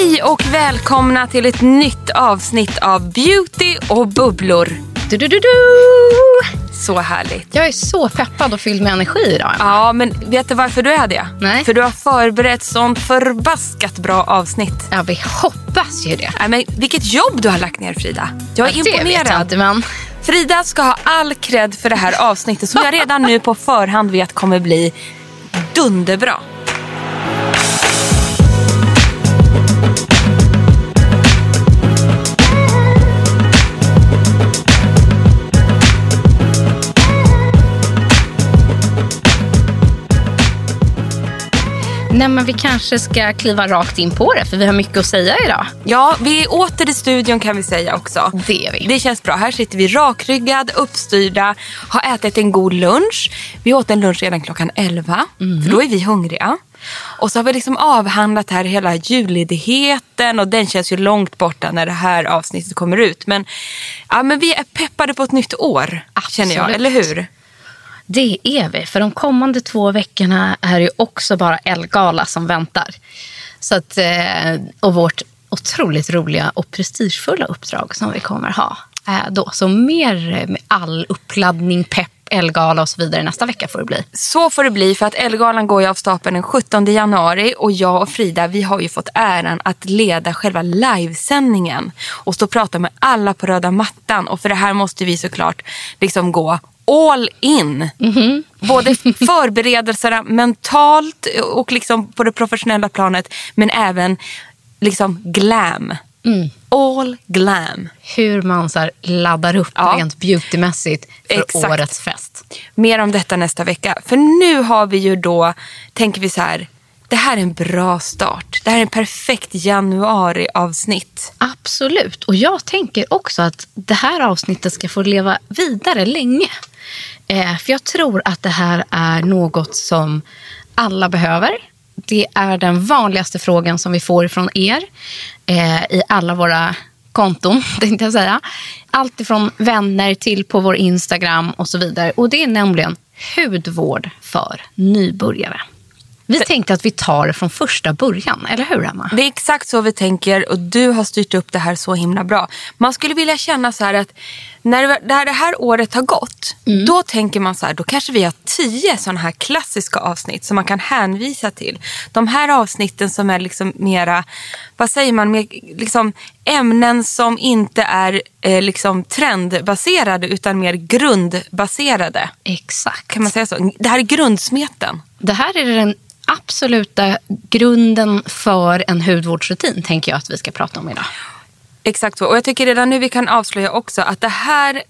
Hej och välkomna till ett nytt avsnitt av Beauty och bubblor. Du, du, du, du. Så härligt. Jag är så peppad och fylld med energi idag. Ja, men vet du varför du är det? Nej. För du har förberett sånt förbaskat bra avsnitt. Ja, vi hoppas ju det. Nej, men vilket jobb du har lagt ner Frida. Jag är Ja, Det vet jag imponerad. inte, men Frida ska ha all cred för det här avsnittet som jag redan nu på förhand vet kommer bli dunderbra. Nej, men vi kanske ska kliva rakt in på det, för vi har mycket att säga idag. Ja, vi är åter i studion kan vi säga också. Det är vi. Det känns bra. Här sitter vi rakryggad, uppstyrda, har ätit en god lunch. Vi åt en lunch redan klockan 11, för då är vi hungriga. Och så har vi liksom avhandlat här hela julledigheten och den känns ju långt borta när det här avsnittet kommer ut. Men, ja, men vi är peppade på ett nytt år, känner jag. Absolut. Eller hur? Det är vi, för de kommande två veckorna är det också bara Elgala som väntar. Så att, eh, och vårt otroligt roliga och prestigefulla uppdrag som vi kommer ha eh, då. Så mer med all uppladdning, pepp, Elgala och så vidare nästa vecka får det bli. Så får det bli för att Elgalan går ju av stapeln den 17 januari och jag och Frida vi har ju fått äran att leda själva livesändningen och stå och prata med alla på röda mattan och för det här måste vi såklart liksom gå all in. Både förberedelserna mentalt och liksom på det professionella planet men även liksom glam. All glam. hur man så laddar upp Ja. rent beautymässigt för Exakt. årets fest. Mer om detta nästa vecka. För nu har vi ju då, tänker vi så här, det här är en bra start. Det här är en perfekt januari-avsnitt. Absolut. Och jag tänker också att det här avsnittet ska få leva vidare länge. Eh, för jag tror att det här är något som alla behöver. Det är den vanligaste frågan som vi får från er eh, i alla våra konton, tänkte jag säga. Allt ifrån vänner till på vår Instagram och så vidare. Och det är nämligen hudvård för nybörjare. Vi tänkte att vi tar det från första början, eller hur Emma? Det är exakt så vi tänker och du har styrt upp det här så himla bra. Man skulle vilja känna så här att när det här, det här året har gått, då tänker man så här, då kanske vi har tio sådana här klassiska avsnitt som man kan hänvisa till. De här avsnitten som är liksom mera, vad säger man, mer, liksom ämnen som inte är eh, liksom trendbaserade utan mer grundbaserade. Exakt. Kan man säga så? Det här är grundsmeten. Det här är den absoluta grunden för en hudvårdsrutin, tänker jag att vi ska prata om idag. Exakt så. Och jag tycker redan nu vi kan avslöja också att det här,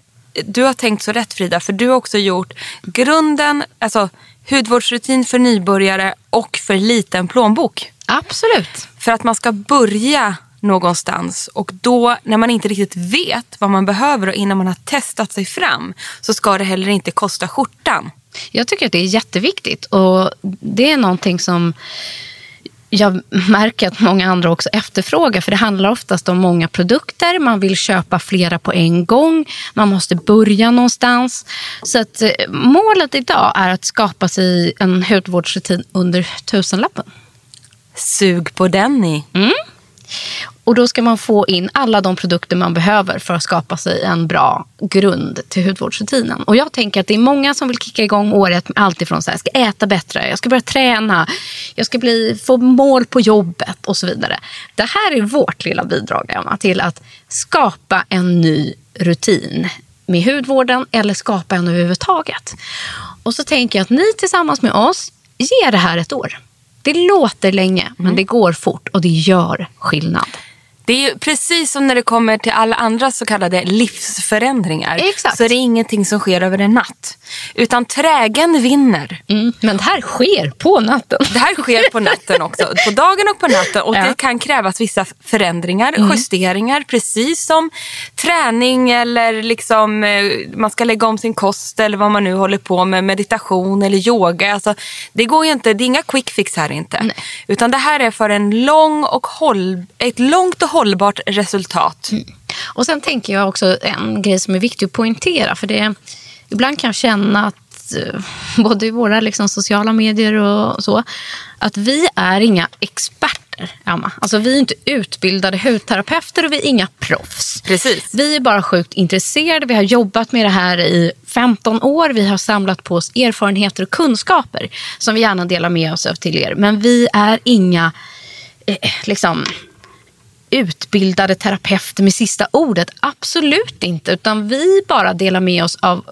du har tänkt så rätt Frida, för du har också gjort grunden, alltså hudvårdsrutin för nybörjare och för liten plånbok. Absolut. För att man ska börja någonstans och då när man inte riktigt vet vad man behöver och innan man har testat sig fram så ska det heller inte kosta skjortan. Jag tycker att det är jätteviktigt och det är någonting som jag märker att många andra också efterfrågar, för det handlar oftast om många produkter. Man vill köpa flera på en gång. Man måste börja någonstans. Så att, eh, målet idag är att skapa sig en hudvårdsrutin under tusenlappen. Sug på den ni. Och då ska man få in alla de produkter man behöver för att skapa sig en bra grund till hudvårdsrutinen. Och jag tänker att det är många som vill kicka igång året med allt ifrån så här, jag ska äta bättre, jag ska börja träna, jag ska bli, få mål på jobbet och så vidare. Det här är vårt lilla bidrag Emma, till att skapa en ny rutin med hudvården eller skapa en överhuvudtaget. Och så tänker jag att ni tillsammans med oss ger det här ett år. Det låter länge, men det går fort och det gör skillnad. Det är ju precis som när det kommer till alla andra så kallade livsförändringar. Exakt. Så är det ingenting som sker över en natt. Utan trägen vinner. Mm, men det här sker på natten. Det här sker på natten också. På dagen och på natten. Och Ja. det kan krävas vissa förändringar, justeringar. Precis som träning eller liksom, eh, man ska lägga om sin kost eller vad man nu håller på med. Meditation eller yoga. Alltså, det går ju inte, det är inga quick fix här inte. Utan det här är för en lång och håll, ett långt och hållbart resultat. Och sen tänker jag också en grej som är viktig att poängtera. För det, ibland kan jag känna att eh, både i våra liksom, sociala medier och så, att vi är inga experter, Emma. Alltså vi är inte utbildade hudterapeuter och vi är inga proffs. Precis. Vi är bara sjukt intresserade. Vi har jobbat med det här i 15 år. Vi har samlat på oss erfarenheter och kunskaper som vi gärna delar med oss av till er. Men vi är inga eh, liksom, utbildade terapeuter med sista ordet. Absolut inte. Utan vi bara delar med oss av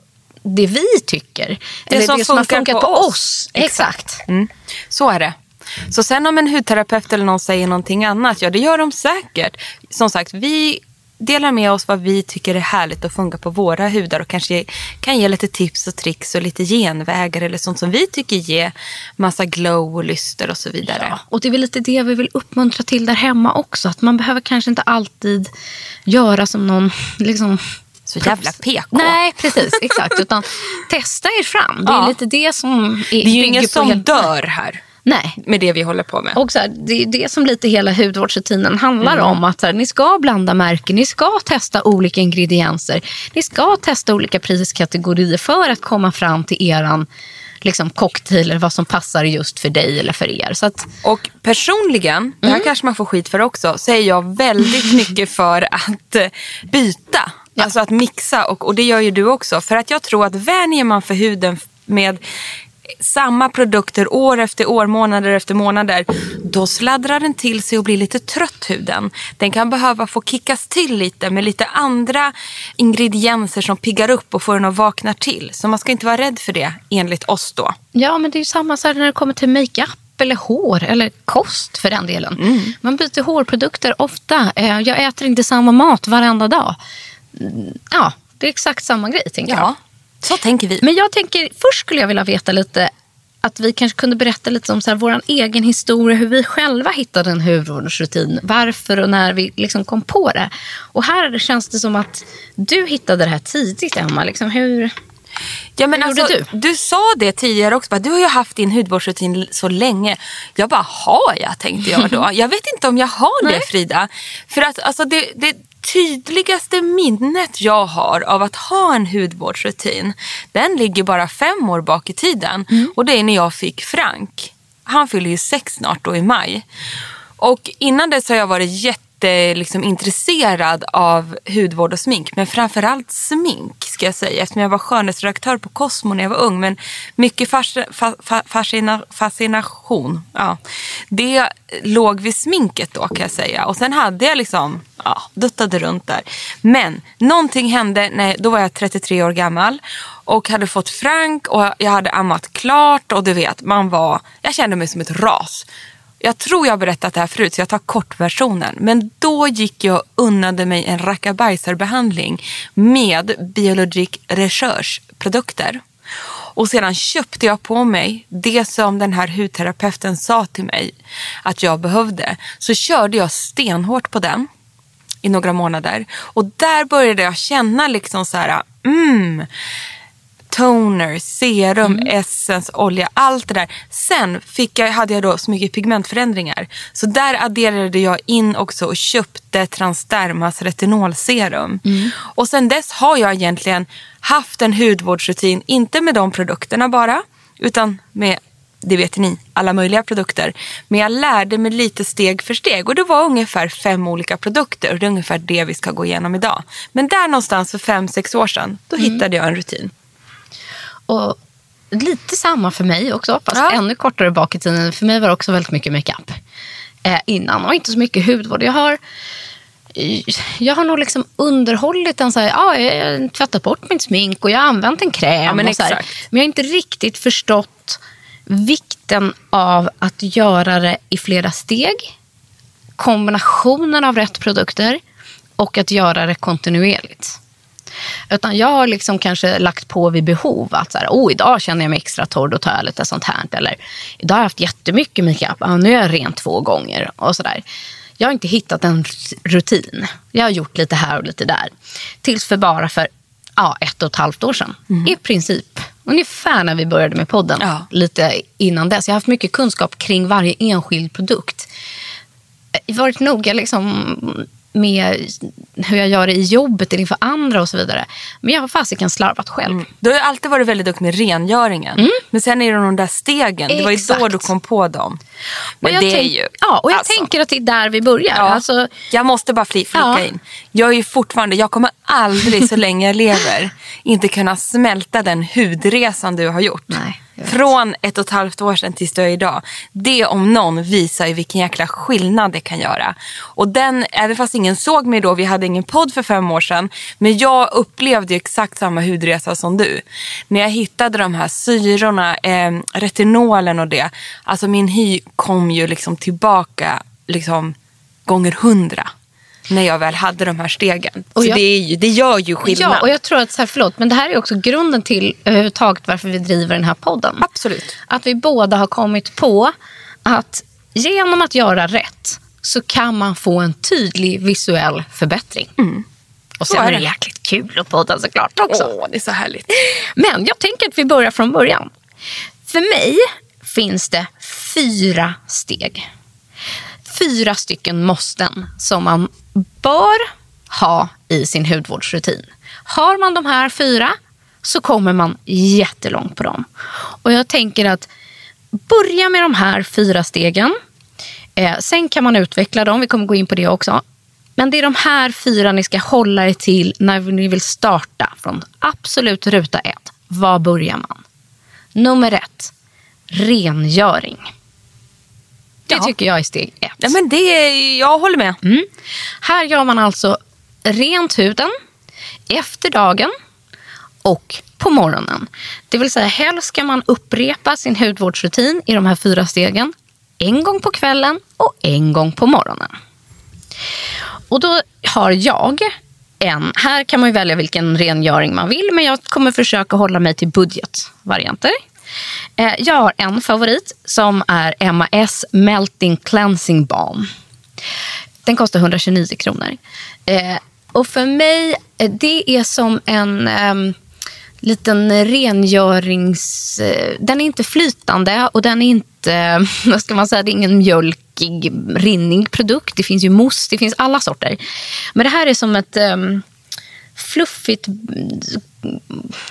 det vi tycker. Eller som det som har funkar funkat på på, oss. oss. Exakt. Mm. Så är det. Så sen om en hudterapeut eller någon säger någonting annat, ja det gör de säkert. Som sagt, vi delar med oss vad vi tycker är härligt att funka på våra hudar och kanske kan ge lite tips och tricks och lite genvägar eller sånt som vi tycker ger massa glow och lyster och så vidare. Ja, och det är väl lite det vi vill uppmuntra till där hemma också. Att man behöver kanske inte alltid göra som någon liksom, Så jävla PK. Nej, precis. Exakt. Utan testa er fram. Det är Ja. lite det som är, det är ju ingen som helt- dör här Nej. med det vi håller på med. Och så här, det är det som lite hela hudvårdsrutinen handlar Mm. om. Att här, ni ska blanda märken, ni ska testa olika ingredienser. Ni ska testa olika priskategorier för att komma fram till eran liksom, cocktail eller vad som passar just för dig eller för er. Så att, Och personligen, det här kanske man får skit för också, så är jag väldigt mycket för att eh, byta. Alltså att mixa och, och det gör ju du också. För att jag tror att vänjer man för huden med samma produkter år efter år, månader efter månader, då sladdrar den till sig och blir lite trött huden. Den kan behöva få kickas till lite med lite andra ingredienser som piggar upp och får den att vakna till. Så man ska inte vara rädd för det, enligt oss då. ja, men det är samma så när det kommer till makeup eller hår eller kost för den delen. Mm. Man byter hårprodukter ofta. Eh, Jag äter inte samma mat varenda dag. Mm, Ja, det är exakt samma grej tänker jag. Så tänker vi. Men jag tänker, först skulle jag vilja veta lite att vi kanske kunde berätta lite om så här, vår egen historia, hur vi själva hittade en hudvårdsrutin, varför och när vi liksom kom på det. Och här känns det som att du hittade det här tidigt, Emma. Liksom, hur... Ja, men alltså, du? du sa det tidigare också. Bara, du har ju haft din hudvårdsrutin så länge. Jag bara, har jag? tänkte jag då. Jag vet inte om jag har det. Frida. För att alltså, det, det tydligaste minnet jag har av att ha en hudvårdsrutin. Den ligger bara fem år bak i tiden. Och det är när jag fick Frank. Han fyller ju sex snart då i maj. Och innan dess har jag varit jätte liksom, intresserad av hudvård och smink. Men framförallt smink ska jag säga. Eftersom jag var skönhetsredaktör på Cosmo när jag var ung. Men mycket fas, fa- fascina- fascination. Ja. Det låg vid sminket då kan jag säga. Och sen hade jag liksom, ja, duttade runt där. Men någonting hände, när, då var jag 33 år gammal. Och hade fått Frank och jag hade ammat klart. Och du vet, man var, jag kände mig som ett ras. Jag tror jag har berättat det här förut så jag tar kortversionen. Men då gick jag och unnade mig en rackabajsarbehandling med Biologic Research produkter. Och sedan köpte jag på mig det som den här hudterapeuten sa till mig att jag behövde. Så körde jag stenhårt på den i några månader. Och där började jag känna liksom så här, mm, toner, serum, essence, olja, allt det där. Sen fick jag, hade jag då så mycket pigmentförändringar. Så där adderade jag in också och köpte Transdermas retinolserum. Och sen dess har jag egentligen haft en hudvårdsrutin, inte med de produkterna bara, utan med det vet ni, alla möjliga produkter. Men jag lärde mig lite steg för steg och det var ungefär fem olika produkter och det är ungefär det vi ska gå igenom idag. Men där någonstans för fem, sex år sedan, då hittade jag en rutin. Och lite samma för mig också, fast Ja. ännu kortare bak i tiden. För mig var det också väldigt mycket makeup eh, innan och inte så mycket hudvård. Jag har, jag har nog liksom underhållit en så här, ja, jag tvättat bort mitt smink och jag har använt en kräm. Ja, men och så här. men jag har inte riktigt förstått vikten av att göra det i flera steg. Kombinationen av rätt produkter och att göra det kontinuerligt. Utan jag har liksom kanske lagt på vid behov. Att så här, oh, idag känner jag mig extra torr, då tar jag lite sånt här. Eller idag har jag haft jättemycket makeup, ja, nu är jag ren två gånger. Och så där. Jag har inte hittat en rutin. Jag har gjort lite här och lite där. Tills för bara för ja, ett och ett halvt år sedan. I princip. Ungefär när vi började med podden. Ja. Lite innan dess. Jag har haft mycket kunskap kring varje enskild produkt varit noga liksom med hur jag gör det i jobbet eller inför andra och så vidare. Men jag har fasiken slarvat själv. Du har alltid varit väldigt duktig med rengöringen. Men sen är det de där stegen, det var ju då Exakt. du kom på dem. Men och jag det är ju... Ja, och jag alltså, tänker att det är där vi börjar. Ja, Alltså, jag måste bara fli- flika Ja. in. Jag är ju fortfarande, jag kommer aldrig så länge jag lever inte kunna smälta den hudresan du har gjort. Nej. Från ett och ett halvt år sedan tills du är idag. Det om någon visar ju vilken jäkla skillnad det kan göra. Och den, även fast ingen såg mig då, vi hade ingen podd för fem år sedan. Men jag upplevde exakt samma hudresa som du. När jag hittade de här syrorna, eh, retinolen och det. Alltså min hy kom ju liksom tillbaka liksom gånger hundra. När jag väl hade de här stegen. Och jag- det, är ju, det gör ju skillnad. ja, och jag tror att, så här, förlåt, men det här är också grunden till överhuvudtaget varför vi driver den här podden. Absolut. Att vi båda har kommit på att genom att göra rätt så kan man få en tydlig visuell förbättring. Och sen Så är det. jäkligt kul att podda såklart också. Åh, det är så härligt. Men jag tänker att vi börjar från början. För mig finns det fyra steg. Fyra stycken måsten som man bör ha i sin hudvårdsrutin. Har man de här fyra så kommer man jättelångt på dem. Och jag tänker att börja med de här fyra stegen. Eh, sen kan man utveckla dem, vi kommer gå in på det också. Men det är de här fyra ni ska hålla er till när ni vill starta från absolut ruta ett. Var börjar man? Nummer ett, rengöring. Det Ja. tycker jag är steg ett. Ja, men det, jag håller med. Mm. Här gör man alltså rent huden efter dagen och på morgonen. Det vill säga helst ska man upprepa sin hudvårdsrutin i de här fyra stegen en gång på kvällen och en gång på morgonen. Och då har jag en, här kan man välja vilken rengöring man vill men jag kommer försöka hålla mig till budgetvarianter. Eh, Jag har en favorit som är MAS Melting Cleansing Balm. Den kostar 129 kronor. Eh, och för mig, eh, det är som en ehm, liten rengörings... Eh, den är inte flytande och den är inte, vad ska man säga, det är ingen mjölkig, rinnig produkt. Det finns ju mousse, det finns alla sorter. Men det här är som ett ehm, fluffigt...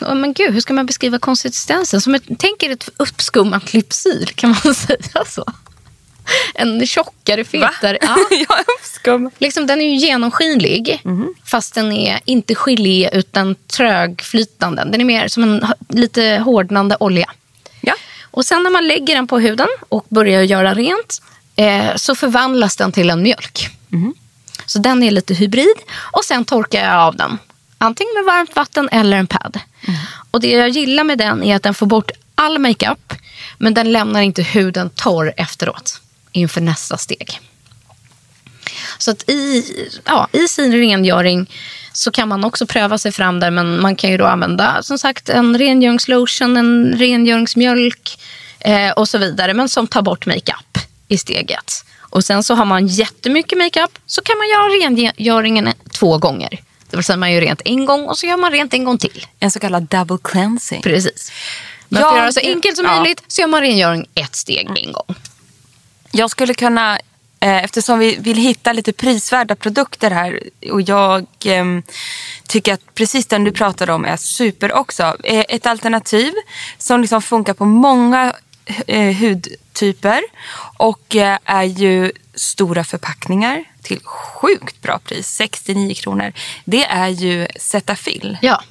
Oh, men gud, hur ska man beskriva konsistensen? Som ett, tänk er ett uppskummat lypsyl, kan man säga så? En tjockare, fetare... Ja. uppskum. Liksom, den är ju genomskinlig, fast den är inte gelé utan trögflytande. Den är mer som en lite hårdnande olja. Ja. Och sen när man lägger den på huden och börjar göra rent eh, så förvandlas den till en mjölk. Så den är lite hybrid. Och sen torkar jag av den. Antingen med varmt vatten eller en pad. Och det jag gillar med den är att den får bort all makeup men den lämnar inte huden torr efteråt inför nästa steg. Så att i, ja, i sin rengöring så kan man också pröva sig fram där. Men man kan ju då använda som sagt en rengöringslotion, en rengöringsmjölk eh, och så vidare. Men som tar bort makeup i steget. Och sen så har man jättemycket makeup så kan man göra rengöringen två gånger. Det vill säga man gör rent en gång och så gör man rent en gång till. En så kallad double cleansing. Precis. Men för att göra det så enkelt som ja. möjligt så gör man rengöring ett steg en gång. Jag skulle kunna, eh, eftersom vi vill hitta lite prisvärda produkter här och jag ehm, tycker att precis den du pratade om är super också. Eh, ett alternativ som liksom funkar på många eh, hudtyper och eh, är ju stora förpackningar till sjukt bra pris, 69 kronor. Det är ju Cetaphil. Ja.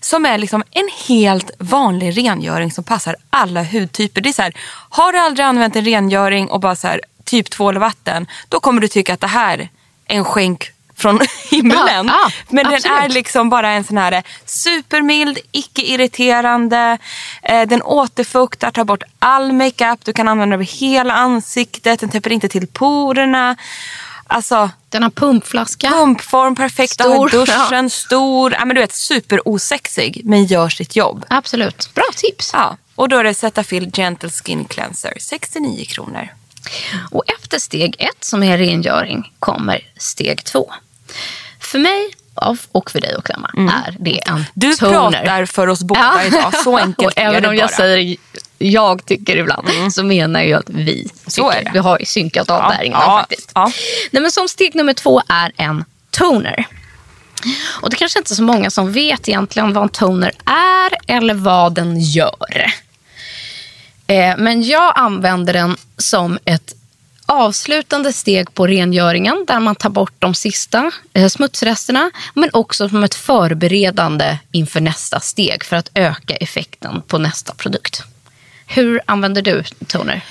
Som är liksom en helt vanlig rengöring som passar alla hudtyper. Det är så här, har du aldrig använt en rengöring och bara så här, typ tvål och vatten, då kommer du tycka att det här är en skänk från himlen. Ja, ja, Men den absolut. är liksom bara en sån här supermild, icke-irriterande. Eh, den återfuktar, tar bort all makeup. Du kan använda den över hela ansiktet. Den täpper inte till porerna. Alltså, Den har pumpflaska. pumpform, perfekt att ha i duschen, stor. Ja, men du vet, superosexig men gör sitt jobb. Absolut. Bra tips. Ja, och då är det Cetaphil Gentle Skin Cleanser, 69 kronor. Och efter steg ett, som är rengöring, kommer steg två. För mig och för dig och Emma är det en Mm. Du toner. pratar för oss båda idag, så enkelt och är även det om jag bara. säger jag tycker ibland så menar jag att vi Så tycker. är det. Vi har synkat av Ja, bäringarna ja, faktiskt. ja. Nej, men som steg nummer två är en toner. Och det kanske inte är så många som vet egentligen vad en toner är eller vad den gör. Eh, men jag använder den som ett avslutande steg på rengöringen där man tar bort de sista eh, smutsresterna men också som ett förberedande inför nästa steg för att öka effekten på nästa produkt. Hur använder du toner?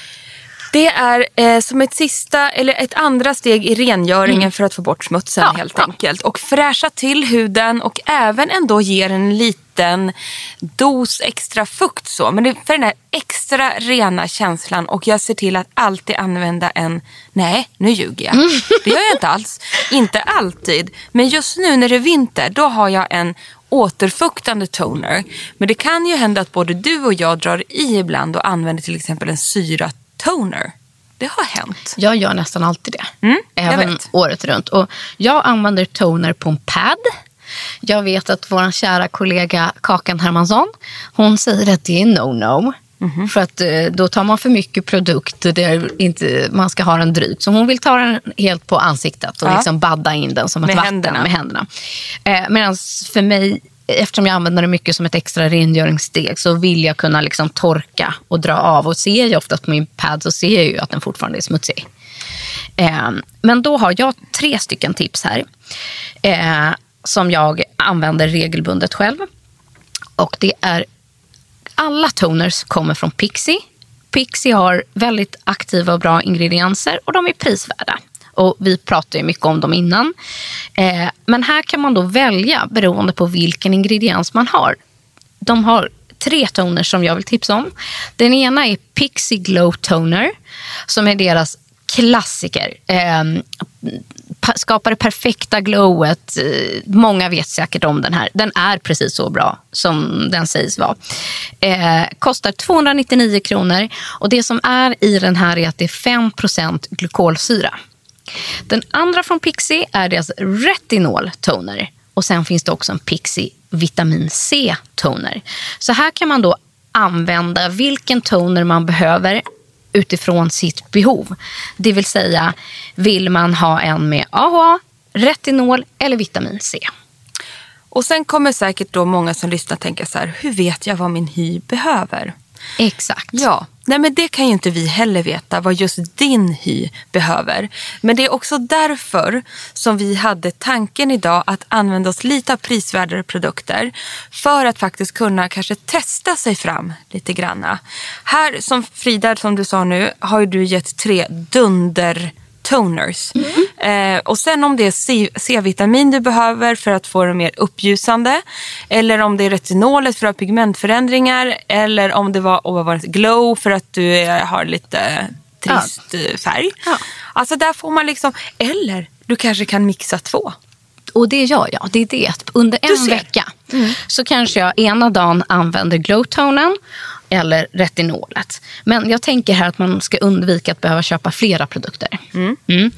Det är eh, som ett sista eller ett andra steg i rengöringen för att få bort smutsen Mm. Ja, helt ja. enkelt. Och fräscha till huden och även ändå ger en liten dos extra fukt. Så. Men det är för den här extra rena känslan och jag ser till att alltid använda en, nej nu ljuger jag. Mm. Det gör jag inte alls. Inte alltid. Men just nu när det är vinter då har jag en återfuktande toner. Men det kan ju hända att både du och jag drar i ibland och använder till exempel en syra toner. Det har hänt. Jag gör nästan alltid det. Mm, även vet. året runt. Och jag använder toner på en pad. Jag vet att vår kära kollega Kakan Hermansson, hon säger att det är no-no. Mhm. För att eh, då tar man för mycket produkt där inte man ska ha den drygt. Så hon vill ta den helt på ansiktet och Ja. liksom badda in den som ett Med vatten händerna. med händerna. Eh, Medan för mig, eftersom jag använder det mycket som ett extra rengöringssteg så vill jag kunna liksom torka och dra av. Och ser jag oftast på min pad så ser jag ju att den fortfarande är smutsig. Eh, men då har jag tre stycken tips här eh, som jag använder regelbundet själv. Och det är alla toners kommer från Pixie. Pixie har väldigt aktiva och bra ingredienser och de är prisvärda. Och vi pratade ju mycket om dem innan. Eh, men här kan man då välja beroende på vilken ingrediens man har. De har tre toner som jag vill tipsa om. Den ena är Pixie Glow Toner som är deras klassiker. Eh, skapar det perfekta glowet. Eh, Många vet säkert om den här. Den är precis så bra som den sägs vara. Eh, kostar 299 kronor och det som är i den här är att det är 5% glykolsyra. Den andra från Pixie är deras retinol toner. Och sen finns det också en Pixie vitamin C toner. Så här kan man då använda vilken toner man behöver utifrån sitt behov. Det vill säga, vill man ha en med AHA, retinol eller vitamin C? Och sen kommer säkert då många som lyssnar tänka så här, hur vet jag vad min hy behöver? Exakt. Ja, nej men det kan ju inte vi heller veta vad just din hy behöver. Men det är också därför som vi hade tanken idag att använda oss lite av prisvärdare produkter för att faktiskt kunna kanske testa sig fram lite granna. Här som Frida, som du sa nu, har ju du gett tre dunder toners. Eh, och sen om det är C-vitamin du behöver för att få det mer uppljusande. Eller om det är retinolet för att ha pigmentförändringar. Eller om det var, vad var det, glow för att du eh, har lite trist eh, färg. Ja. Alltså där får man liksom, eller du kanske kan mixa två. Och det gör jag. Det är det. Under en vecka så kanske jag ena dagen använder glowtonen eller retinolet. Men jag tänker här att man ska undvika att behöva köpa flera produkter. Mm.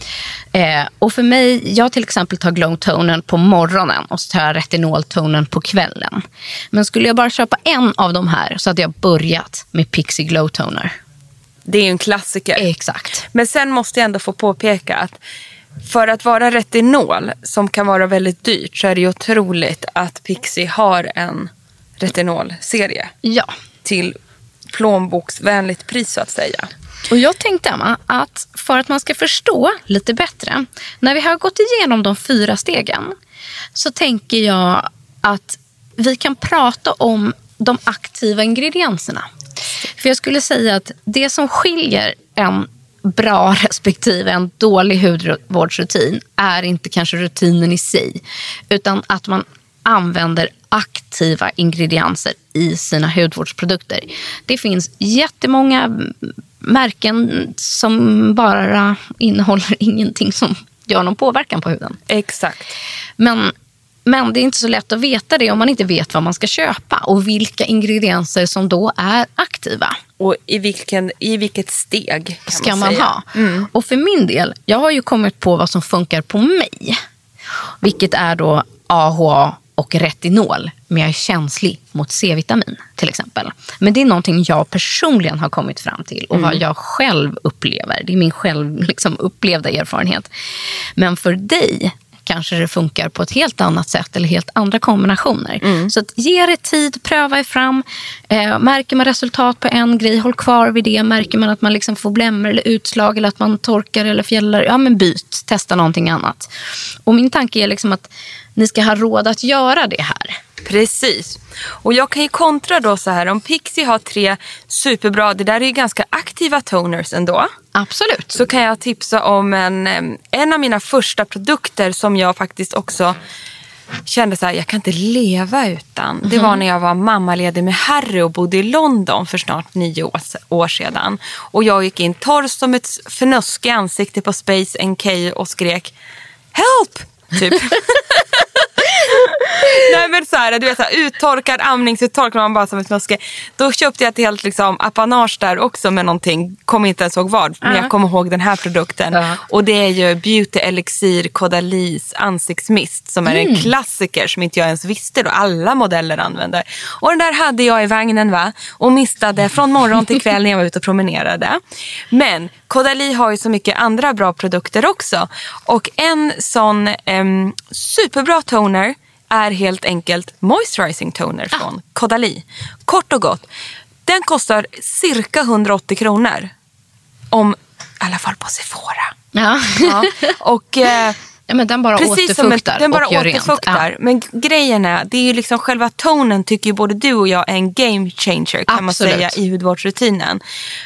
Eh, och för mig, jag till exempel tar glow tonen på morgonen och så tar jag retinoltonen på kvällen. Men skulle jag bara köpa en av de här så hade jag börjat med Pixie Glow Toner. Det är ju en klassiker. Exakt. Men sen måste jag ändå få påpeka att för att vara retinol, som kan vara väldigt dyrt, så är det ju otroligt att Pixie har en retinolserie Ja till plånboksvänligt pris så att säga. Och jag tänkte Emma, att för att man ska förstå lite bättre, när vi har gått igenom de fyra stegen, så tänker jag att vi kan prata om de aktiva ingredienserna. För jag skulle säga att det som skiljer en bra respektive en dålig hudvårdsrutin är inte kanske rutinen i sig, utan att man använder aktiva ingredienser i sina hudvårdsprodukter. Det finns jättemånga märken som bara innehåller ingenting som gör någon påverkan på huden. Exakt. Men, men det är inte så lätt att veta det om man inte vet vad man ska köpa och vilka ingredienser som då är aktiva. Och i, vilken, i vilket steg kan ska man, man, säga. ha. Och för min del, jag har ju kommit på vad som funkar på mig. Vilket är då AHA och retinol. Men jag är känslig mot C-vitamin till exempel. Men det är någonting jag personligen har kommit fram till och vad jag själv upplever. Det är min själv liksom, upplevda erfarenhet. Men för dig kanske det funkar på ett helt annat sätt eller helt andra kombinationer. Så att ge det tid, pröva er fram. Eh, märker man resultat på en grej, håll kvar vid det. Märker man att man liksom får blämmor eller utslag eller att man torkar eller fjällar, ja men byt, testa någonting annat. Och min tanke är liksom att ni ska ha råd att göra det här. Precis. Och jag kan ju kontra då så här, om Pixie har tre superbra, det där är ju ganska aktiva toners ändå. Absolut. Så kan jag tipsa om en, en av mina första produkter som jag faktiskt också kände så här, jag kan inte leva utan. Det var när jag var mammaledig med Harry och bodde i London för snart nio år, år sedan. Och jag gick in torr som ett fnöske i ansiktet på Space NK och skrek Help! Typ. Nej men så här, du vet så här, uttorkad amningsuttorkad, man bara som ett fnöske. Då köpte jag ett helt liksom, apanage där också med någonting, kommer inte ens ihåg vad, men jag kommer ihåg den här produkten. Ja. Och det är ju Beauty Elixir Caudalis ansiktsmist som är en klassiker som inte jag ens visste då alla modeller använder. Och den där hade jag i vagnen va och mistade från morgon till kväll när jag var ute och promenerade. Men Caudalie har ju så mycket andra bra produkter också. Och en sån em, superbra toner är helt enkelt moisturizing toner från Caudalie. Kort och gott. Den kostar cirka 180 kronor. Om, I alla fall på Sephora. Ja. Ja. Och, eh, ja, men den bara Precis som återfuktar den bara och gör rent. återfuktar. Men grejen är, det är ju liksom själva tonen tycker ju både du och jag är en game changer kan man Absolut. säga i hudvårdsrutinen.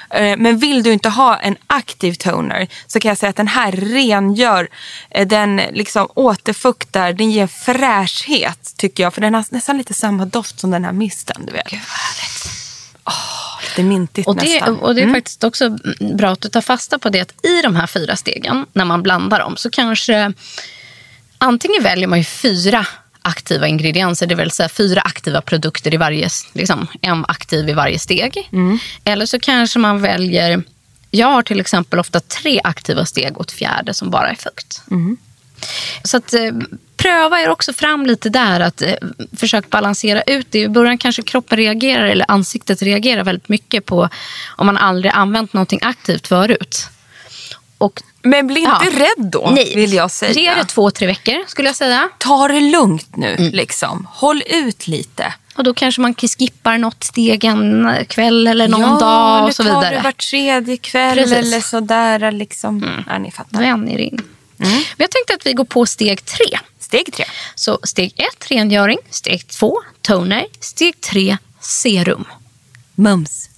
Eh, Men vill du inte ha en aktiv toner så kan jag säga att den här rengör, eh, den liksom återfuktar, den ger fräschhet tycker jag. För den har nästan lite samma doft som den här misten. Du vet. Gud vad härligt. Åh, lite mintigt Och det, nästan. och det är faktiskt också bra att du tar fasta på det att i de här fyra stegen, när man blandar dem, så kanske antingen väljer man ju fyra aktiva ingredienser, det vill säga fyra aktiva produkter i varje, liksom, en aktiv i varje steg. Eller så kanske man väljer, jag har till exempel ofta tre aktiva steg och ett fjärde som bara är fukt. Så att, eh, pröva er också fram lite där. att eh, Försök balansera ut det. I början kanske kroppen reagerar eller ansiktet reagerar väldigt mycket på om man aldrig använt någonting aktivt förut. Och, Men bli inte Ja. rädd då, nej, vill jag säga. Ge det två, tre veckor skulle jag säga. Ta det lugnt nu, Mm. liksom. Håll ut lite. Och då kanske man skippar något steg en kväll eller någon ja, dag och så tar vidare. det var tredje kväll Precis. Mm. eller sådär. Liksom. Ja, ni fattar. Vän er in. Mm. Men jag tänkte att vi går på steg tre. Steg tre. Så steg ett, rengöring. Steg två, toner. Steg tre, serum. Mums.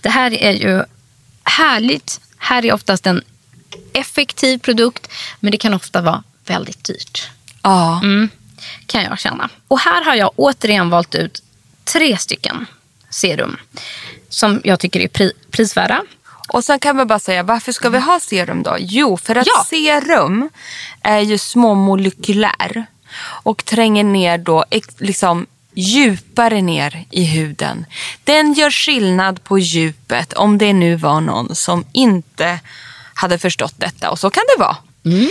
Det här är ju härligt. Här är oftast en effektiv produkt, men det kan ofta vara väldigt dyrt. Ja. Mm, kan jag känna. Och här har jag återigen valt ut tre stycken serum som jag tycker är pri- prisvärda. Och sen kan man bara säga, varför ska vi ha serum då? Jo, för att Ja. serum är ju småmolekylär och tränger ner då liksom djupare ner i huden. Den gör skillnad på djupet om det nu var någon som inte hade förstått detta. Och så kan det vara. Mm.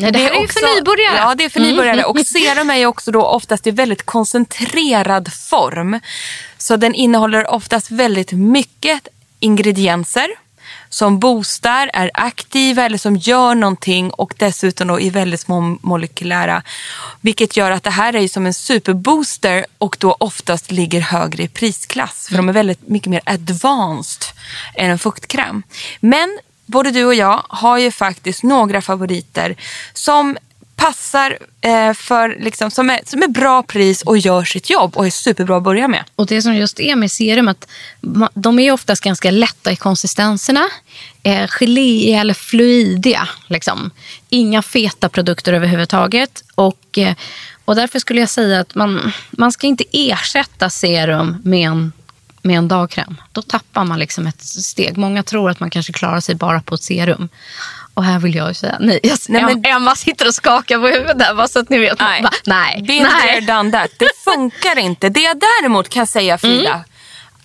ja, det här är, är också, för nybörjare. Ja, det är för nybörjare. Mm. Och serum är också då oftast i väldigt koncentrerad form. Så den innehåller oftast väldigt mycket ingredienser som boostar, är aktiva eller som gör någonting och dessutom då i väldigt små molekylära. Vilket gör att det här är som en superbooster och då oftast ligger högre i prisklass. För mm. de är väldigt mycket mer advanced än en fuktkräm. Men både du och jag har ju faktiskt några favoriter som passar eh, för, liksom, som, är, som är bra pris och gör sitt jobb och är superbra att börja med. Och det som just är med serum att de är oftast ganska lätta i konsistenserna. Eh, gelé eller fluidiga. Liksom. Inga feta produkter överhuvudtaget. Och, eh, och därför skulle jag säga att man, man ska inte ersätta serum med en med en dagkräm. Då tappar man liksom ett steg. Många tror att man kanske klarar sig bara på ett serum. Och här vill jag säga nej. Jag, nej men, Emma sitter och skakar på huvudet där bara så att ni vet. Nej, bara, nej. Been nej. done that. Det funkar inte. Det jag däremot kan säga Frida. Mm.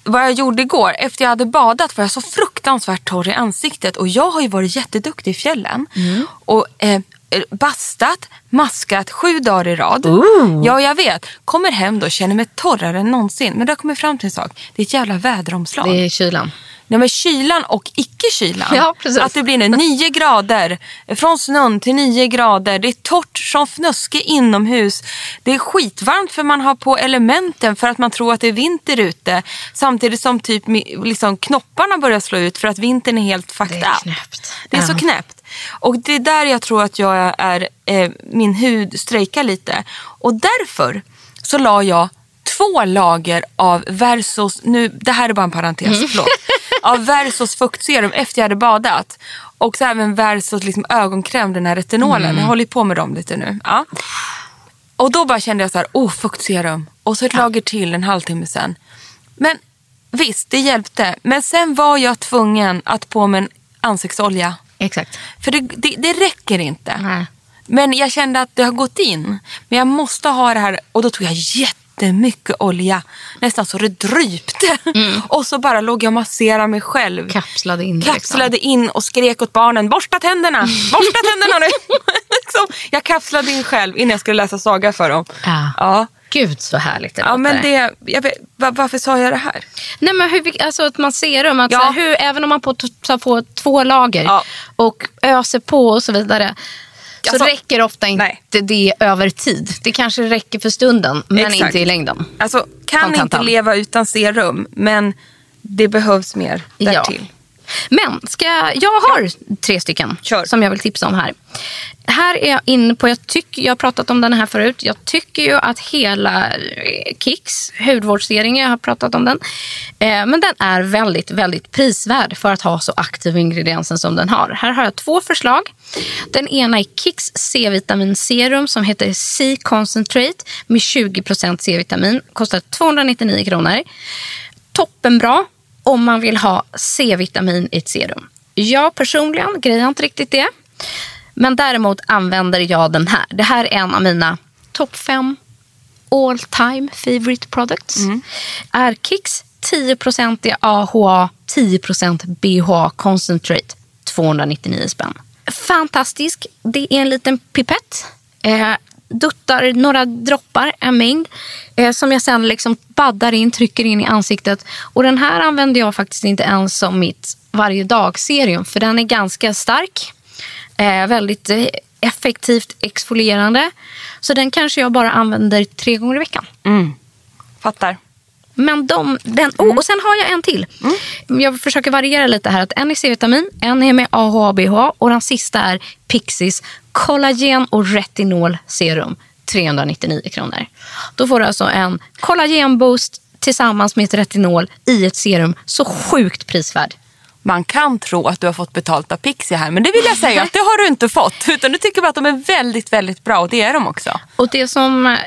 Vad jag gjorde igår, efter jag hade badat var jag så fruktansvärt torr i ansiktet. Och jag har ju varit jätteduktig i fjällen. Mm. Och eh, bastat, maskat sju dagar i rad. Ooh. Ja, jag vet. Kommer hem då och känner mig torrare än någonsin. Men då har jag fram till en sak. Det är ett jävla väderomslag. Det är kylan. Nej, men kylan och icke-kylan. Ja, att det blir nu 9 grader, från snön till 9 grader. Det är torrt som fnöske inomhus. Det är skitvarmt för man har på elementen för att man tror att det är vinter ute. Samtidigt som typ liksom knopparna börjar slå ut för att vintern är helt fucked up. Det är knäppt. Det är ja. så knäppt. Och det är där jag tror att jag är, eh, min hud strejkar lite. Och därför så la jag två lager av Versus, nu, det här är bara en parentes, mm. förlåt. av Versus fuktserum efter jag hade badat. Och så även Versus liksom ögonkräm, den här retinolen. Mm. Jag håller på med dem lite nu. Ja. Och då bara kände jag så här, oh fuktserum. Och så ett ja. lager till en halvtimme sen. Men visst, det hjälpte. Men sen var jag tvungen att på med en ansiktsolja. Exakt. För det, det, det räcker inte. Nej. Men jag kände att det har gått in. Men jag måste ha det här. Och då tog jag jätte jättemycket olja. Nästan så det drypte. Mm. Och så bara låg jag och masserade mig själv. Kapslade in. Kapslade liksom. in och skrek åt barnen, borsta tänderna, borsta tänderna nu. liksom, jag kapslade in själv innan jag skulle läsa saga för dem. Ja. ja. Gud så härligt det ja, men det, jag vet, var, Varför sa jag det här? Nej, men hur, alltså att man ser dem. Att ja. hur, även om man tar på två lager ja. och öser på och så vidare så alltså, räcker ofta inte nej. det över tid. Det kanske räcker för stunden, men Exakt. inte i längden. Alltså, kan inte leva utan serum, men det behövs mer därtill. Ja. Men ska jag, jag har tre stycken Kör. som jag vill tipsa om här. Här är jag inne på, jag, tycker, jag har pratat om den här förut. Jag tycker ju att hela eh, Kicks hudvårdsserie, jag har pratat om den. Eh, men den är väldigt, väldigt prisvärd för att ha så aktiv ingrediensen som den har. Här har jag två förslag. Den ena är Kicks C-vitamin serum som heter C-concentrate med 20% C-vitamin. Kostar 299 kronor. Toppenbra om man vill ha C-vitamin i ett serum. Jag personligen grejar inte riktigt det. Men däremot använder jag den här. Det här är en av mina topp fem all time favorite products. Mm. Är Kicks 10% AHA, 10% BHA concentrate. 299 spänn. Fantastisk. Det är en liten pipett. Eh, duttar några droppar, en mängd, eh, som jag sen liksom baddar in, trycker in i ansiktet. Och Den här använder jag faktiskt inte ens som mitt varje dag-serum, för den är ganska stark. Eh, väldigt eh, effektivt exfolierande. Så den kanske jag bara använder tre gånger i veckan. Mm. Fattar. Men de, den, oh, och sen har jag en till. Mm. Jag försöker variera lite här. Att en är C-vitamin, en är med AHA BH och den sista är Pixies kollagen och retinol serum. 399 kronor. Då får du alltså en kollagenboost tillsammans med ett retinol i ett serum. Så sjukt prisvärd. Man kan tro att du har fått betalt av Pixie här, men det vill jag säga att det har du inte fått. Utan du tycker bara att de är väldigt, väldigt bra och det är de också. Och det som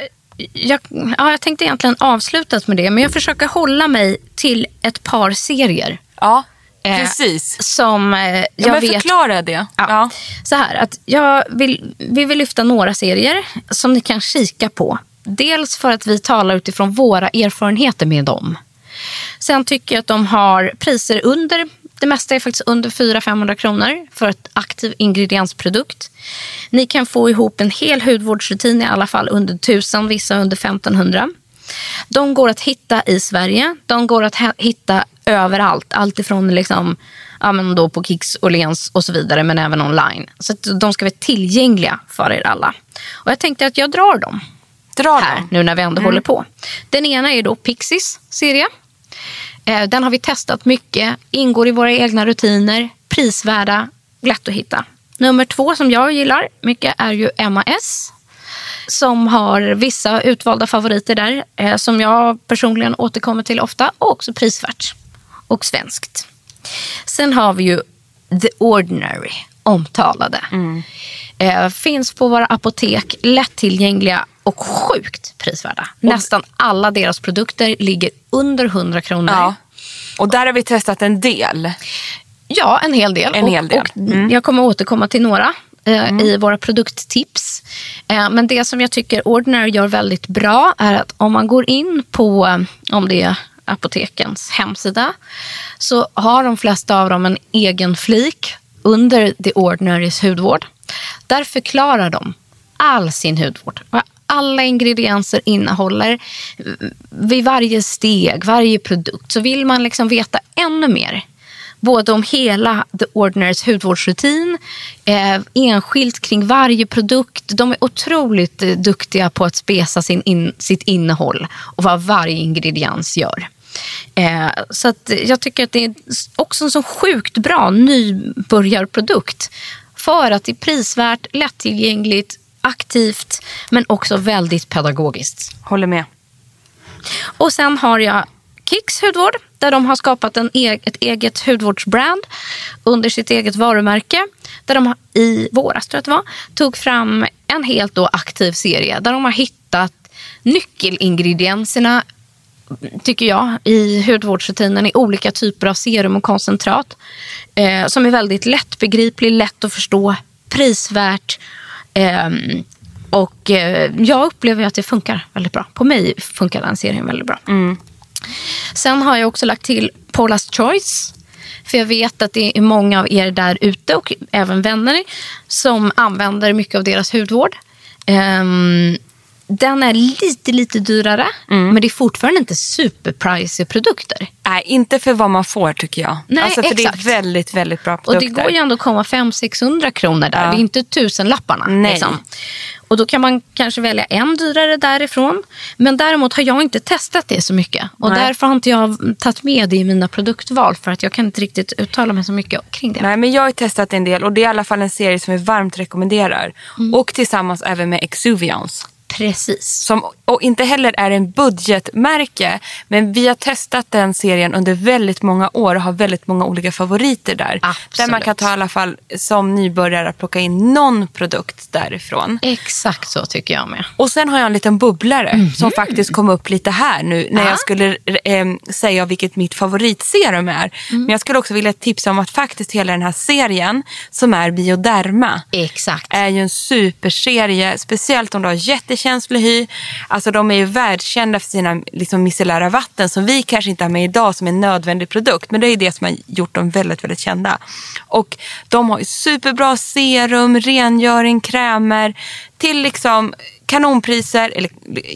jag, ja, jag tänkte egentligen avsluta med det, men jag försöker hålla mig till ett par serier. Ja, eh, precis. Som eh, jag ja, men vet... Förklara det. Ja. ja. Så här, att jag vill, vi vill lyfta några serier som ni kan kika på. dels för att vi talar utifrån våra erfarenheter med dem. Sen tycker jag att de har priser under, det mesta är faktiskt under 400-500 kronor för ett aktiv ingrediensprodukt. Ni kan få ihop en hel hudvårdsrutin i alla fall under 1000, vissa under 1500. De går att hitta i Sverige. De går att hitta överallt. Allt ifrån liksom, ja, men då på Kicks, Åhléns och så vidare, men även online. Så de ska vara tillgängliga för er alla. Och jag tänkte att jag drar dem Dra här dem. nu när vi ändå Mm. håller på. Den ena är då Pixies serie. Eh, Den har vi testat mycket, ingår i våra egna rutiner, prisvärda, lätt att hitta. Nummer två som jag gillar mycket är ju MAS som har vissa utvalda favoriter där eh, som jag personligen återkommer till ofta och också prisvärt och svenskt. Sen har vi ju The Ordinary, omtalade. Eh, finns på våra apotek, lättillgängliga och sjukt prisvärda. Nästan alla deras produkter ligger under 100 kronor. Ja. Och där har vi testat en del. Ja, en hel del. En hel del. Mm. Och jag kommer återkomma till några eh, i våra produkttips. Eh, men det som jag tycker Ordinary gör väldigt bra är att om man går in på, eh, om det är apotekens hemsida, så har de flesta av dem en egen flik under The Ordinarys hudvård. Där förklarar de all sin hudvård. Alla ingredienser innehåller vid varje steg, varje produkt. Så vill man liksom veta ännu mer både om hela The Ordinaries hudvårdsrutin, eh, enskilt kring varje produkt. De är otroligt eh, duktiga på att spesa sin in, sitt innehåll och vad varje ingrediens gör. Eh, så att jag tycker att det är också en så sjukt bra nybörjarprodukt. För att det är prisvärt, lättillgängligt, aktivt men också väldigt pedagogiskt. Håller med. Och sen har jag Kicks hudvård där de har skapat en e ett eget hudvårdsbrand under sitt eget varumärke. Där de i våras tror jag att det var, tog fram en helt då aktiv serie där de har hittat nyckelingredienserna tycker jag, i hudvårdsrutinen i olika typer av serum och koncentrat. Eh, som är väldigt lättbegriplig, lätt att förstå, prisvärt. Ehm, och eh, jag upplever att det funkar väldigt bra. På mig funkar den serien väldigt bra. Sen har jag också lagt till Paula's Choice. För jag vet att det är många av er där ute och även vänner som använder mycket av deras hudvård. Ehm, den är lite, lite dyrare, men det är fortfarande inte superpricey produkter. Nej, inte för vad man får tycker jag. Nej, alltså, för exakt. det är väldigt, väldigt bra Och produkter. det går ju ändå att komma 500-600 kronor där. Ja. Det är inte tusenlapparna. Nej. Liksom. Och då kan man kanske välja en dyrare därifrån. Men däremot har jag inte testat det så mycket. Och Nej. därför har inte jag tagit med det i mina produktval. För att jag kan inte riktigt uttala mig så mycket kring det. Nej, men jag har testat en del och det är i alla fall en serie som vi varmt rekommenderar. Mm. Och tillsammans även med Exuviance. Precis. Som, och inte heller är en budgetmärke. Men vi har testat den serien under väldigt många år och har väldigt många olika favoriter där. Absolut. Där man kan ta i alla fall som nybörjare plocka in någon produkt därifrån. Exakt så tycker jag med. Och sen har jag en liten bubblare som faktiskt kom upp lite här nu när Ah. jag skulle eh, säga vilket mitt favoritserum är. Men jag skulle också vilja tipsa om att faktiskt hela den här serien som är Bioderma Exakt. är ju en superserie, speciellt om du har jättekänslig hy. Alltså de är ju världskända för sina liksom, micellära vatten som vi kanske inte har med idag som en nödvändig produkt. Men det är ju det som har gjort dem väldigt, väldigt kända. Och de har ju superbra serum, rengöring, krämer till liksom kanonpriser, eller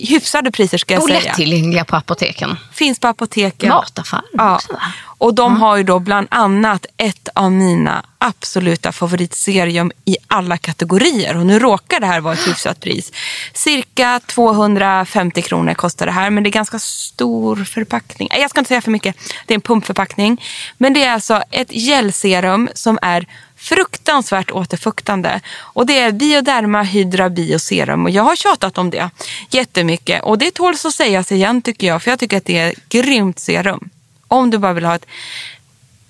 hyfsade priser ska jag Och säga. lättillgängliga på apoteken. Finns på apoteken. Mataffärer Ja. också va? Och de har ju då bland annat ett av mina absoluta favoritserium i alla kategorier. Och nu råkar det här vara ett hyfsat pris. Cirka 250 kronor kostar det här, men det är ganska stor förpackning. Jag ska inte säga för mycket. Det är en pumpförpackning. Men det är alltså ett gelserum som är fruktansvärt återfuktande. Och det är Bioderma Hydra Bioserum och jag har tjatat om det jättemycket. Och det tåls att sägas igen tycker jag, för jag tycker att det är ett grymt serum. Om du bara vill ha ett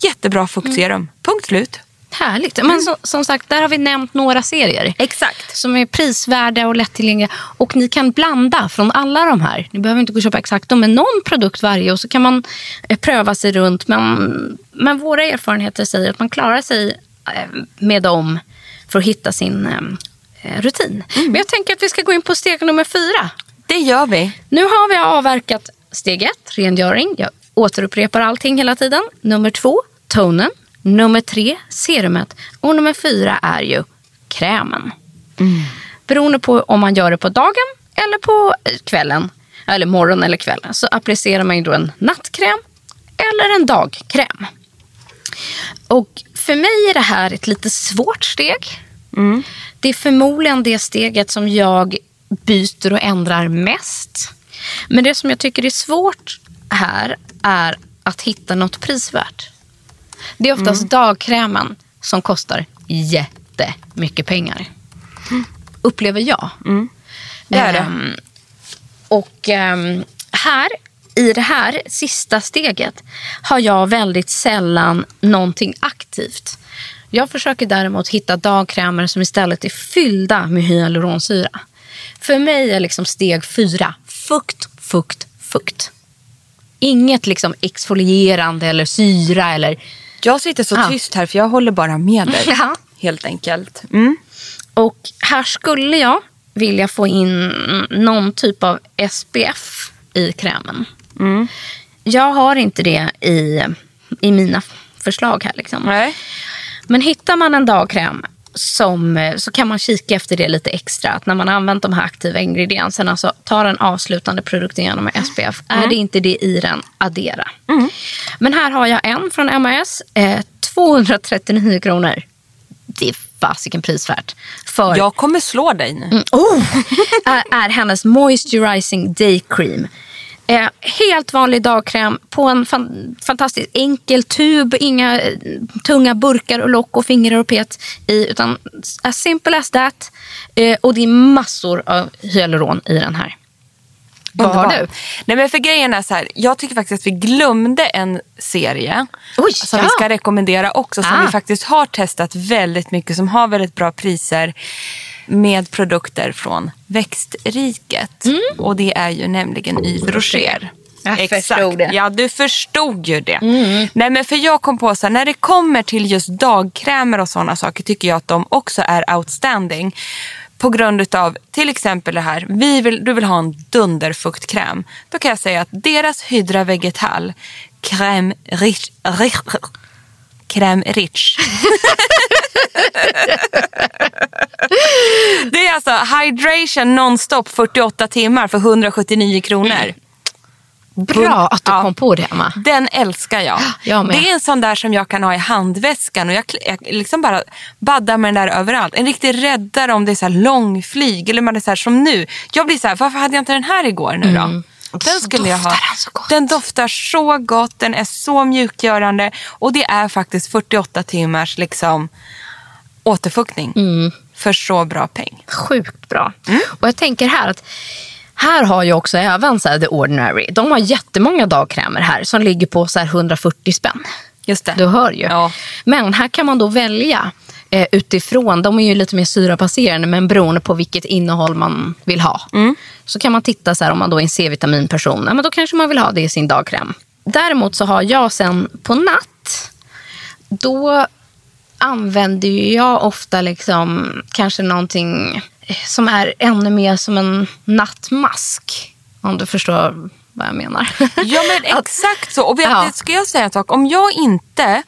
jättebra fuktserum. Punkt slut. Härligt. Men så, som sagt, där har vi nämnt några serier. Exakt. Som är prisvärda och lättillgängliga. Och ni kan blanda från alla de här. Ni behöver inte gå och köpa exakt dem, men någon produkt varje. Och så kan man eh, pröva sig runt. Men, men våra erfarenheter säger att man klarar sig med dem för att hitta sin eh, rutin. Men jag tänker att vi ska gå in på steg nummer fyra. Det gör vi. Nu har vi avverkat steg ett, rengöring. Jag återupprepar allting hela tiden. Nummer två, tonen. Nummer tre, serumet. Och nummer fyra är ju krämen. Beroende på om man gör det på dagen eller på kvällen, eller morgon eller kvällen, så applicerar man ju då en nattkräm eller en dagkräm. Och för mig är det här ett lite svårt steg. Det är förmodligen det steget som jag byter och ändrar mest. Men det som jag tycker är svårt här är att hitta något prisvärt. Det är oftast dagkrämen som kostar jättemycket pengar. Upplever jag. Det är det. Ehm, och ehm, här, i det här sista steget har jag väldigt sällan någonting aktivt. Jag försöker däremot hitta dagkrämer som istället är fyllda med hyaluronsyra. För mig är liksom steg fyra fukt, fukt, fukt. Inget liksom exfolierande eller syra eller... Jag sitter så Ja. tyst här för jag håller bara med dig. Ja. Helt enkelt. Mm. Och här skulle jag vilja få in någon typ av SPF i krämen. Jag har inte det i, i mina förslag här. Liksom. Nej. Men hittar man en dagkräm som, så kan man kika efter det lite extra. Att när man har använt de här aktiva ingredienserna så ta den avslutande produkten genom SPF. Är det inte det i den, addera. Men här har jag en från MAS. Eh, 239 kronor. Det är fasiken prisvärt. För Jag kommer slå dig nu. oh, är, är hennes Moisturizing Day Cream. Eh, helt vanlig dagkräm på en fan, fantastiskt enkel tub. Inga eh, tunga burkar och lock och fingrar och pet i. Utan as simple as that. Eh, och det är massor av hyaluron i den här. Vad har du? Nej, men för grejen är så här, jag tycker faktiskt att vi glömde en serie Oj, som ja. vi ska rekommendera också. Som Ah. vi faktiskt har testat väldigt mycket. Som har väldigt bra priser med produkter från växtriket. Och det är ju nämligen Yves Rocher. Jag Exakt. Ja, du förstod ju det. Nej, men för jag kom på så här, när det kommer till just dagkrämer och sådana saker tycker jag att de också är outstanding. På grund av till exempel det här, vi vill, du vill ha en dunderfuktkräm. Då kan jag säga att deras Hydra Vegetal Crème Rich, rich, Crème Rich. det är alltså hydration nonstop 48 timmar för 179 kronor. Bra att du Ja. kom på det, Emma. Den älskar jag. Jag. Det är en sån där som jag kan ha i handväskan och jag, jag liksom bara baddar med den där överallt. En riktig räddare om det är så långflyg eller man är så här som nu. Jag blir så här, varför hade jag inte den här igår nu då? Mm. Så skulle jag ha. den så gott. Den doftar så gott, den är så mjukgörande och det är faktiskt 48 timmars liksom återfuktning Mm. för så bra peng. Sjukt bra. Mm. Och jag tänker här att här har ju också även så här, The Ordinary. De har jättemånga dagkrämer här som ligger på så här 140 spänn. Just det. Du hör ju. Ja. Men här kan man då välja eh, utifrån. De är ju lite mer syrabaserade men beroende på vilket innehåll man vill ha. Mm. Så kan man titta så här, om man då är en C-vitaminperson. Ja, men då kanske man vill ha det i sin dagkräm. Däremot så har jag sen på natt. Då använder ju jag ofta liksom kanske någonting eh, som är ännu mer som en nattmask. Om du förstår vad jag menar. Ja men exakt så. Och vet Ja. ska jag säga en sak? Om jag inte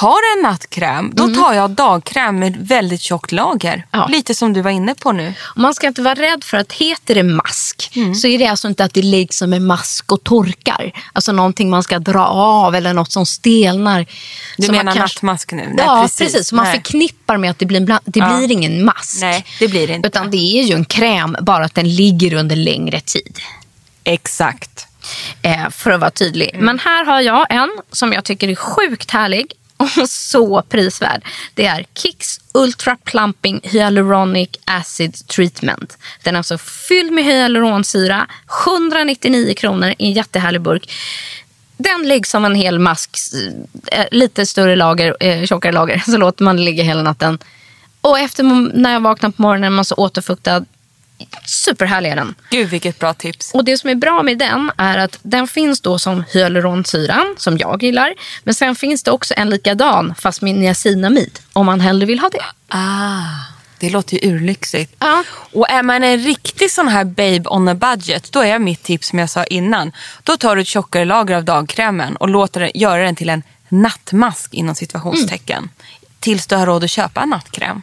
har en nattkräm, då tar jag dagkräm med väldigt tjockt lager. Mm. Ja. Lite som du var inne på nu. Man ska inte vara rädd för att heter det mask Mm. så är det alltså inte att det läggs som en mask och torkar. Alltså någonting man ska dra av eller något som stelnar. Du man menar kanske- nattmask nu? Nej, ja, precis. precis. Så man Nej. förknippar med att det blir, bland... det Ja. blir ingen mask. Nej, det blir det inte. Utan det är ju en kräm, bara att den ligger under längre tid. Exakt. Eh, för att vara tydlig. Mm. Men här har jag en som jag tycker är sjukt härlig och så prisvärd. Det är Kicks Ultra Plumping Hyaluronic Acid Treatment. Den är alltså fylld med hyaluronsyra. 199 kronor i en jättehärlig burk. Den läggs som en hel mask, eh, lite större lager, eh, tjockare lager. Så låter man det ligga hela natten. Och efter när jag vaknar på morgonen är man så återfuktad. Superhärlig är den. Gud vilket bra tips. Och det som är bra med den är att den finns då som hyaluronsyran, som jag gillar. Men sen finns det också en likadan, fast med niacinamid, om man hellre vill ha det. Ah. Det låter ju urlyxigt. Ja. Och är man en riktig sån här babe on a budget, då är mitt tips som jag sa innan. Då tar du ett tjockare lager av dagkrämen och låter den, göra den till en nattmask inom situationstecken. Mm. Tills du har råd att köpa en nattkräm.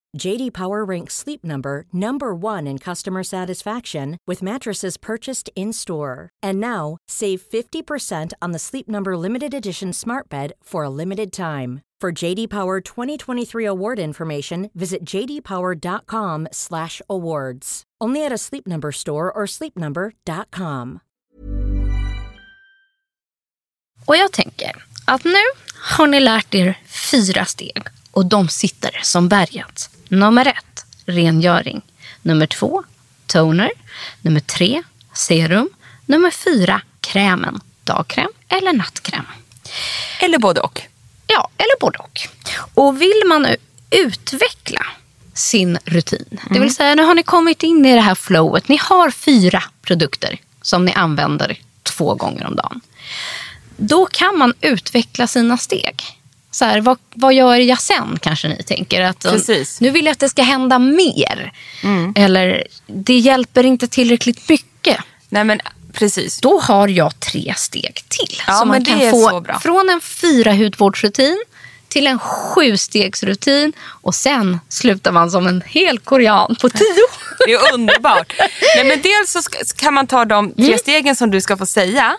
JD Power ranks Sleep Number number 1 in customer satisfaction with mattresses purchased in-store. And now, save 50% on the Sleep Number limited edition Smart Bed for a limited time. For JD Power 2023 award information, visit jdpower.com/awards. Only at a Sleep Number store or sleepnumber.com. Och jag tänker att nu har ni lärt er fyra steg och de sitter som berget. Nummer ett, rengöring. Nummer två, toner. Nummer tre, serum. Nummer fyra, krämen. Dagkräm eller nattkräm. Eller både och. Ja, eller både och. Och vill man utveckla sin rutin, det vill säga nu har ni kommit in i det här flowet. Ni har fyra produkter som ni använder två gånger om dagen. Då kan man utveckla sina steg. Så här, vad, vad gör jag sen kanske ni tänker? Att, um, Precis. Nu vill jag att det ska hända mer. Eller det hjälper inte tillräckligt mycket. Nej men precis. Då har jag tre steg till. Ja, så man kan få från en fyra hudvårdsrutin till en sjustegsrutin och sen slutar man som en hel korean på tio. Det är underbart. Nej, men dels så ska, kan man ta de tre stegen som du ska få säga.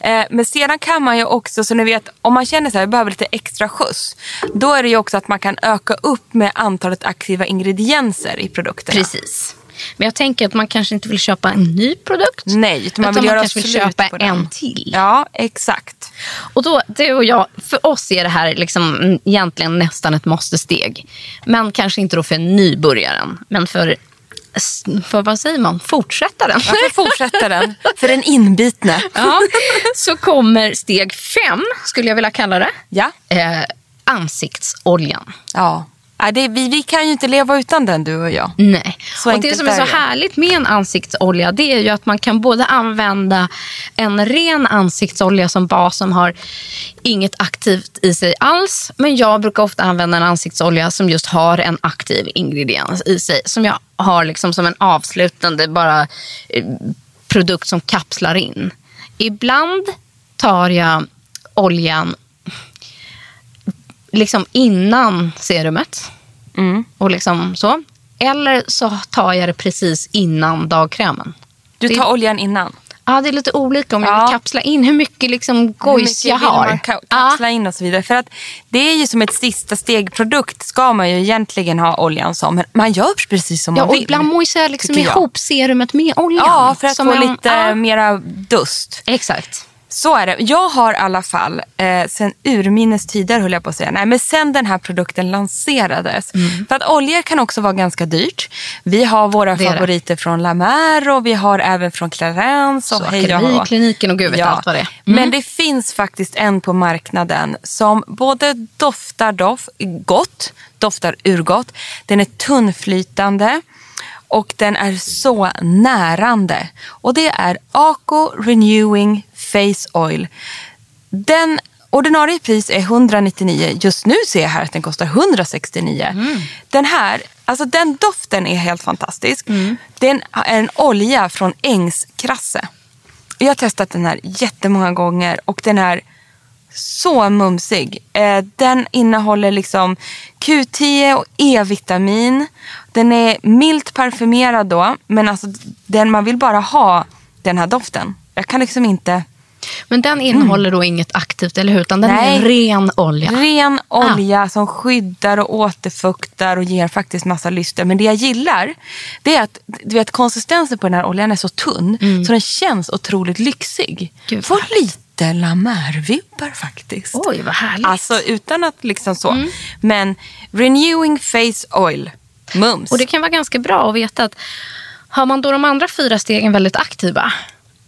Eh, men sedan kan man ju också, så ni vet, om man känner här, jag behöver lite extra skjuts. Då är det ju också att man kan öka upp med antalet aktiva ingredienser i produkterna. Precis. Men jag tänker att man kanske inte vill köpa en ny produkt. Nej, utan man vill man göra kanske vill köpa en till. Ja, exakt. Och då, du och jag, för oss är det här liksom egentligen nästan ett måste-steg. Men kanske inte då för nybörjaren, men för, för vad säger man, fortsättaren. Varför fortsätter den? För den inbitne. ja, så kommer steg fem, skulle jag vilja kalla det. Ja. Eh, ansiktsoljan. ja. Ja, det, vi, vi kan ju inte leva utan den, du och jag. Nej. Så och det som är så härligt med en ansiktsolja det är ju att man kan både använda en ren ansiktsolja som bas som har inget aktivt i sig alls. Men jag brukar ofta använda en ansiktsolja som just har en aktiv ingrediens i sig. Som jag har liksom som en avslutande bara eh, produkt som kapslar in. Ibland tar jag oljan liksom innan serumet. Och liksom så. Eller så tar jag det precis innan dagkrämen. Du Det- tar oljan innan. Ja, det är lite olika om jag Ja. vill kapsla in hur mycket liksom Hur gojs mycket jag har. man ka- kapsla in och så vidare. För att det är ju som ett sista steg-produkt ska man ju egentligen ha oljan som. Men man gör precis som Ja, man vill. ibland mojsar jag liksom jag. ihop serumet med oljan. Ja, för att Som få en- lite ja, mera dust. Exakt. Så är det. Jag har i alla fall, eh, sen urminnes tider höll jag på att säga, nej men sen den här produkten lanserades. Mm. För att oljor kan också vara ganska dyrt. Vi har våra Det favoriter från La Mer och vi har även från Clarence och hej och kliniken och gud vet allt vad det är. Mm. Men det finns faktiskt en på marknaden som både doftar doft, gott, doftar urgott. Den är tunnflytande och den är så närande. Och det är Aco Renewing Face Oil. Den ordinarie pris är 199. Just nu ser jag här att den kostar 169. Den här, alltså den doften är helt fantastisk. Den är en olja från ängskrasse. Jag har testat den här jättemånga gånger och den är så mumsig. Eh, den innehåller liksom Q10 och E-vitamin. Den är milt parfymerad då, men alltså den, man vill bara ha den här doften. Jag kan liksom inte... Men den innehåller då inget aktivt, eller hur? Utan den Nej. är ren olja. Ren olja som skyddar och återfuktar och ger faktiskt massa lyster. Men det jag gillar, det är att du vet, konsistensen på den här oljan är så tunn så den känns otroligt lyxig. Gud, Får härligt. lite La Mer-vibbar faktiskt. Oj, vad härligt. Alltså utan att liksom så. Men Renewing Face Oil, mums. Och det kan vara ganska bra att veta att har man då de andra fyra stegen väldigt aktiva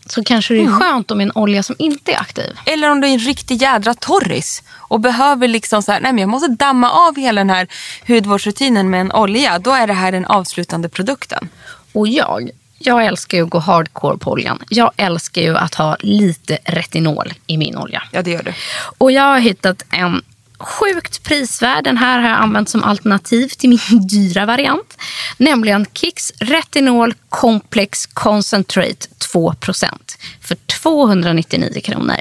så kanske det är Mm. skönt om en olja som inte är aktiv. Eller om du är en riktig jädra torris och behöver liksom så här, nej men jag måste damma av hela den här hudvårdsrutinen med en olja. Då är det här den avslutande produkten. Och jag, jag älskar ju att gå hardcore på oljan. Jag älskar ju att ha lite retinol i min olja. Ja, det gör du. Och jag har hittat en sjukt prisvärd. Den här har jag använt som alternativ till min dyra variant. Nämligen Kicks Retinol Complex Concentrate 2% för 299 kronor.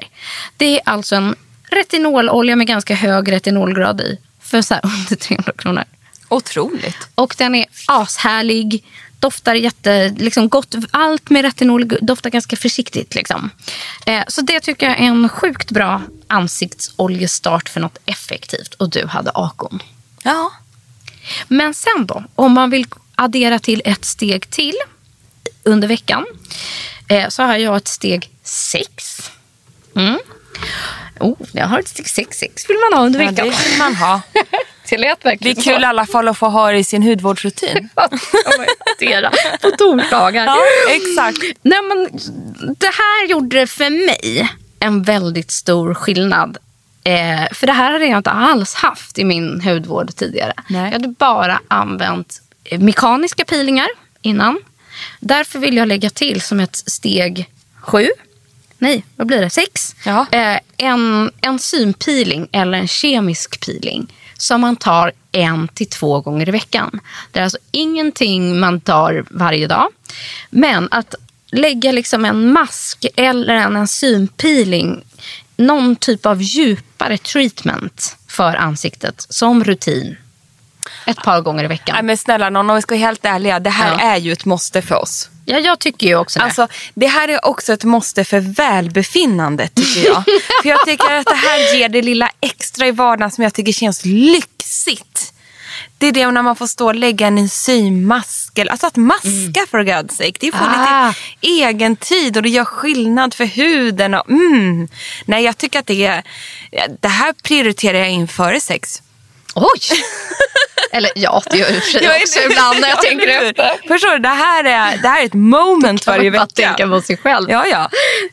Det är alltså en retinololja med ganska hög retinolgrad i för så under 300 kronor. Otroligt. Och den är ashärlig. Doftar jätte, liksom gott. Allt med retinol doftar ganska försiktigt. Liksom. Eh, så det tycker jag är en sjukt bra ansiktsoljestart för något effektivt. Och du hade Akon. Ja. Men sen då, om man vill addera till ett steg till under veckan. Eh, så har jag ett steg sex. Mm. Oh, jag har ett steg sex, sex vill man ha under ja, veckan. det vill man ha. Det lät Det verkligen är kul i alla fall att få ha det i sin hudvårdsrutin. på torsdagar. Ja, exakt. Nej, men det här gjorde för mig en väldigt stor skillnad. Eh, för det här hade jag inte alls haft i min hudvård tidigare. Nej. Jag hade bara använt mekaniska peelingar innan. Därför vill jag lägga till som ett steg sju. Nej, vad blir det? Sex. Ja. Eh, en enzympeeling eller en kemisk peeling som man tar en till två gånger i veckan. Det är alltså ingenting man tar varje dag. Men att lägga liksom en mask eller en enzympeeling, någon typ av djupare treatment för ansiktet som rutin ett par gånger i veckan. Nej, men snälla någon, om vi ska vara helt ärliga. Det här Ja. är ju ett måste för oss. Ja, jag tycker ju också det. Alltså, det här är också ett måste för välbefinnandet tycker jag. för jag tycker att det här ger det lilla extra i vardagen som jag tycker känns lyxigt. Det är det när man får stå och lägga en enzymmask. Alltså att maska för God's sake. Det får Ah. lite egen tid och det gör skillnad för huden. Och, mm. Nej, jag tycker att det är... Det här prioriterar jag in före sex. Oj! Eller ja, det gör jag i och för sig också ibland när jag Ja, tänker efter. Förstår du? Det här är, det här är ett moment varje vecka. tänka på sig själv. Ja, ja.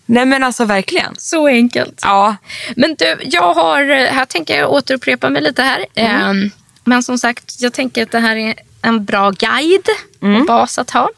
Nej men alltså verkligen. Så enkelt. Ja. Men du, jag har, här tänker jag återupprepa mig lite här. Ehm, Men som sagt, jag tänker att det här är en bra guide och bas att ha.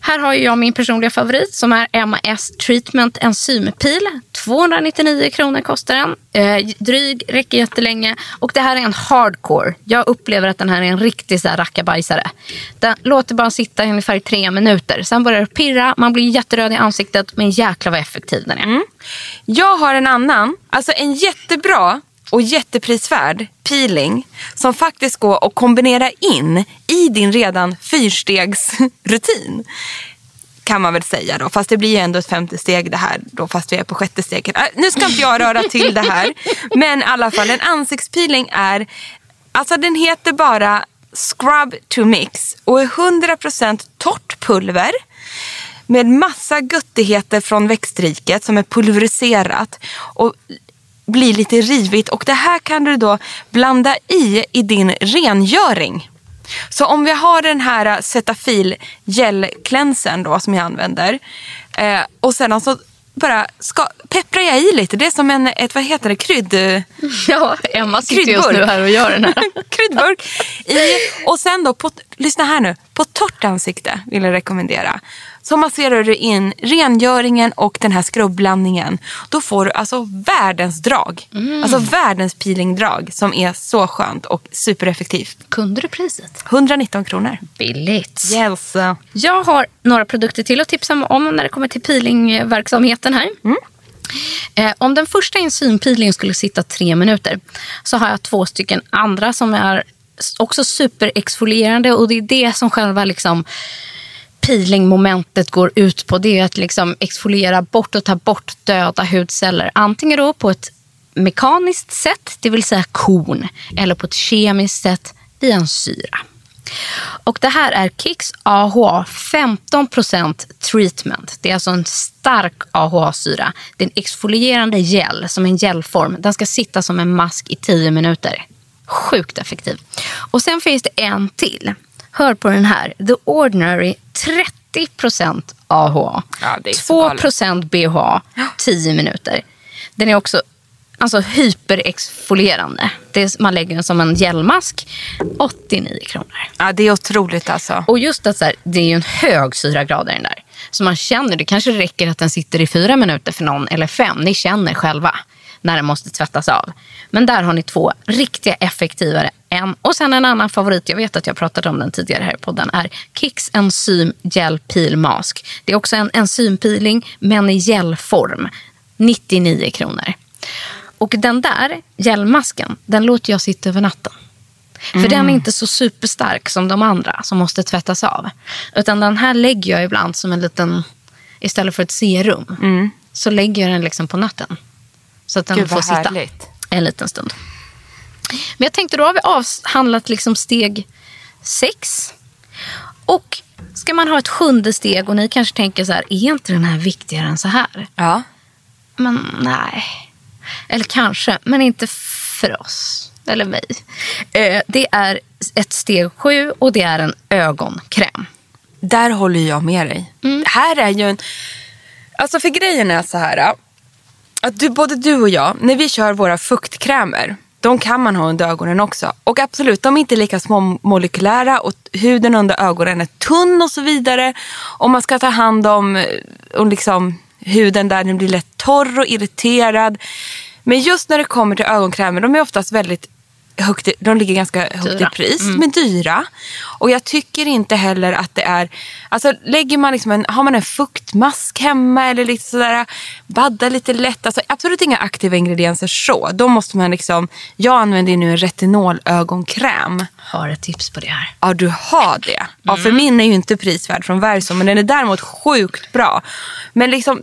Här har jag min personliga favorit som är MAS Treatment Enzympil. 299 kronor kostar den. Eh, dryg, räcker jättelänge. Och det här är en hardcore. Jag upplever att den här är en riktig så här rackabajsare. Den låter bara sitta i ungefär tre minuter. Sen börjar det pirra, man blir jätteröd i ansiktet. Men jäklar vad effektiv den är. Mm. Jag har en annan, alltså en jättebra och jätteprisvärd peeling som faktiskt går att kombinera in i din redan fyrstegsrutin. kan man väl säga då. Fast det blir ju ändå ett femte steg det här då fast vi är på sjätte steget. Äh, nu ska inte jag röra till det här. Men i alla fall en ansiktspeeling är, alltså den heter bara Scrub to Mix och är 100% torrt pulver med massa göttigheter från växtriket som är pulveriserat och blir lite rivigt. Och det här kan du då blanda i i din rengöring. Så om vi har den här Cetaphil gelklänsen då som jag använder eh, och sedan så bara ska, pepprar jag i lite. Det är som en, ett, vad heter det, krydd... Ja, Emma sitter just nu här och gör den här. kryddburk. I, och sen då, på, lyssna här nu, på torrt ansikte vill jag rekommendera. Så masserar du in rengöringen och den här skrubblandningen. Då får du alltså världens drag. Mm. Alltså världens peelingdrag som är så skönt och supereffektivt. Kunde du priset? 119 kronor. Billigt. Yes. Jag har några produkter till att tipsa om när det kommer till peelingverksamheten här. Eh, om den första enzympeelingen skulle sitta tre minuter så har jag två stycken andra som är också superexfolierande och det är det som själva liksom peelingmomentet går ut på. Det är att liksom exfoliera bort och ta bort döda hudceller. Antingen då på ett mekaniskt sätt, det vill säga korn, eller på ett kemiskt sätt via en syra. Och det här är Kicks AHA 15% treatment. Det är alltså en stark AHA-syra. Det är en exfolierande gel, som en gelform. Den ska sitta som en mask i 10 minuter. Sjukt effektiv. Och sen finns det en till. Hör på den här. The Ordinary 30% AHA. Ja, det är så 2% BHA 10 minuter. Den är också alltså, hyperexfolierande. Är, man lägger den som en gelmask. 89 kronor. Ja, det är otroligt alltså. Och just att så här, det är en hög syragrad i den där. Så man känner, det kanske räcker att den sitter i fyra minuter för någon eller fem. Ni känner själva när den måste tvättas av. Men där har ni två riktiga effektivare än. Och sen en annan favorit, jag vet att jag pratade om den tidigare här i podden, är Kicks Enzym Gel Peel Mask. Det är också en enzympeeling men i gelform. 99 kronor. Och den där gelmasken, den låter jag sitta över natten. För den är inte så superstark som de andra som måste tvättas av. Utan den här lägger jag ibland som en liten, istället för ett serum, så lägger jag den liksom på natten. Så att den Gud, får sitta härligt. en liten stund. Men jag tänkte då har vi avhandlat liksom steg sex. Och ska man ha ett sjunde steg och ni kanske tänker så här, är inte den här viktigare än så här? Ja. Men nej. Eller kanske, men inte för oss. Eller mig. Eh, Det är ett steg sju och det är en ögonkräm. Där håller jag med dig. Mm. Det här är ju en... Alltså för grejen är så här. Att du, både du och jag, när vi kör våra fuktkrämer. De kan man ha under ögonen också. Och absolut, de är inte lika små molekylära och huden under ögonen är tunn och så vidare. Och man ska ta hand om eh, och liksom, huden där den blir lätt torr och irriterad. Men just när det kommer till ögonkrämer, de är oftast väldigt högt, de ligger ganska högt Dyra. i pris, men dyra. Och jag tycker inte heller att det är, alltså lägger man liksom en, har man en fuktmask hemma eller lite sådär, badda lite lätt, alltså absolut inga aktiva ingredienser så. Då måste man liksom, jag använder nu en retinolögonkräm. Har ett tips på det här. Ja, du har det. Ja, för min är ju inte prisvärd från Verso, men den är däremot sjukt bra. Men liksom,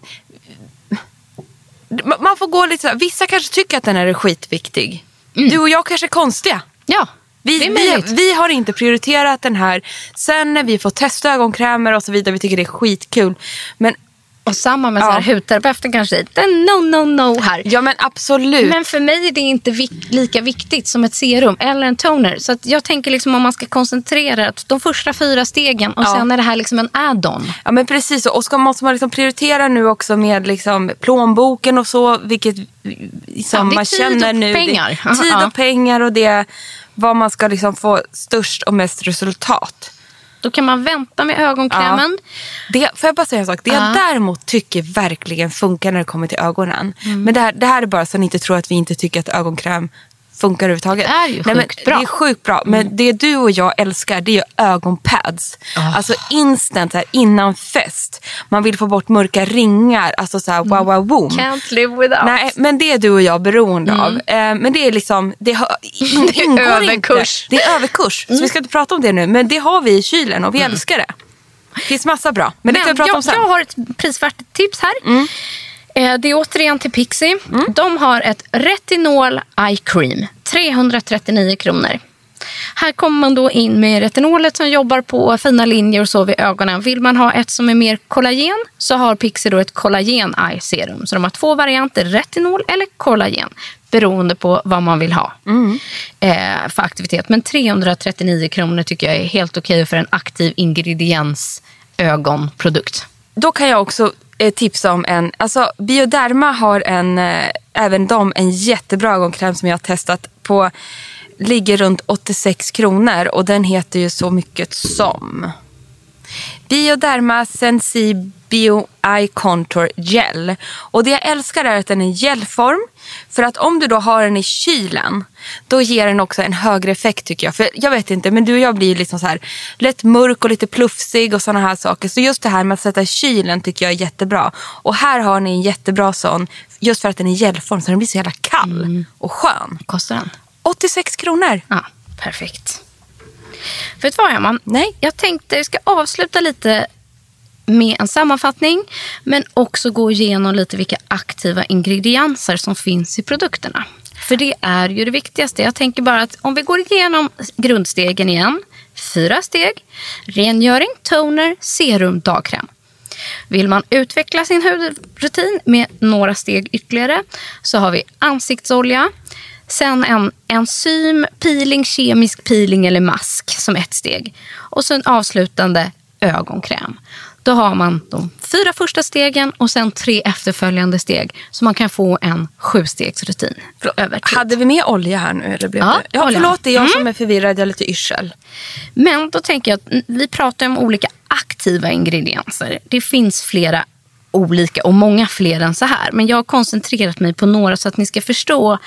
ma- man får gå lite så här, vissa kanske tycker att den här är skitviktig. Du och jag kanske är konstiga. Ja, Vi, det är vi, vi har inte prioriterat den här. Sen när vi får testa ögonkrämer och så vidare, vi tycker det är skitkul. Men Och samma med Ja. så här hudterapeuten kanske säger, "Det är no, no, no här. ja, men absolut. Men för mig är det inte vik- lika viktigt som ett serum eller en toner. Så att jag tänker liksom om man ska koncentrera att de första fyra stegen och Ja. sen är det här liksom en add-on. Ja men precis så. och ska, måste man liksom prioritera nu också med liksom plånboken och så vilket som Ja, det är man tid känner och nu. pengar. Tid och pengar och det vad man ska liksom få störst och mest resultat. Då kan man vänta med ögonkrämen. Det, får jag bara säga en sak? Det jag Ja. däremot tycker verkligen funkar när det kommer till ögonen. Mm. Men det här, det här är bara så att ni inte tror att vi inte tycker att ögonkräm funkar överhuvudtaget. Det är ju Nej, men sjukt bra. Mm. Det är sjukt bra. Men det du och jag älskar det är ögonpads. Ah. Alltså instant här, innan fest. Man vill få bort mörka ringar. Alltså så här, wow wow boom. Mm. Can't live without. Nej, men det är du och jag beroende av. Eh, men det är liksom, det, har, in, Det är överkurs. Inte. Det är överkurs. Så vi ska inte prata om det nu. Men det har vi i kylen och vi älskar det. Det finns massa bra. Men, det kan vi prata jag, om sen. jag har ett prisvärt tips här. Eh, Det är återigen till Pixie. De har ett retinol eye cream. 339 kronor. Här kommer man då in med retinolet som jobbar på fina linjer och så vid ögonen. Vill man ha ett som är mer kollagen så har Pixie då ett kollagen eye serum. Så de har två varianter, retinol eller kollagen. Beroende på vad man vill ha eh, för aktivitet. Men 339 kronor tycker jag är helt okej för en aktiv ingrediens ögonprodukt. Då kan jag också Eh, tipsa om en, alltså Bioderma har en, eh, även de en jättebra ögonkräm som jag har testat på, ligger runt 86 kronor och den heter ju så mycket som Bioderma Sensibio Eye Contour Gel. Och det jag älskar är att den är gelform. För att om du då har den i kylen, då ger den också en högre effekt tycker jag. För jag vet inte, men du och jag blir liksom så här lätt mörk och lite plufsig och sådana här saker. Så just det här med att sätta i kylen tycker jag är jättebra. Och här har ni en jättebra sån, just för att den är gelform så den blir så jävla kall och skön. Kostar den? 86 kronor. Ja, perfekt. Vet du vad, Emma? Nej. Jag tänkte jag ska avsluta lite med en sammanfattning men också gå igenom lite vilka aktiva ingredienser som finns i produkterna. För det är ju det viktigaste. Jag tänker bara att om vi går igenom grundstegen igen. Fyra steg. Rengöring, toner, serum, dagkräm. Vill man utveckla sin hudrutin med några steg ytterligare så har vi ansiktsolja. Sen en enzym, peeling, kemisk peeling eller mask som ett steg. Och sen avslutande ögonkräm. Då har man de fyra första stegen och sen tre efterföljande steg. Så man kan få en sjustegsrutin. Hade vi med olja här nu? Eller blev Ja, det? ja olja. förlåt, det är jag Mm. som är förvirrad. Jag har lite yrsel. Men då tänker jag att vi pratar om olika aktiva ingredienser. Det finns flera olika och många fler än så här. Men jag har koncentrerat mig på några så att ni ska förstå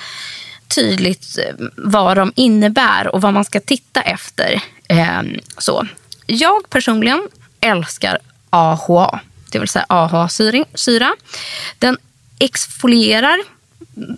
tydligt eh, vad de innebär och vad man ska titta efter. Eh, så. Jag personligen älskar AHA, det vill säga AHA-syra. Den exfolierar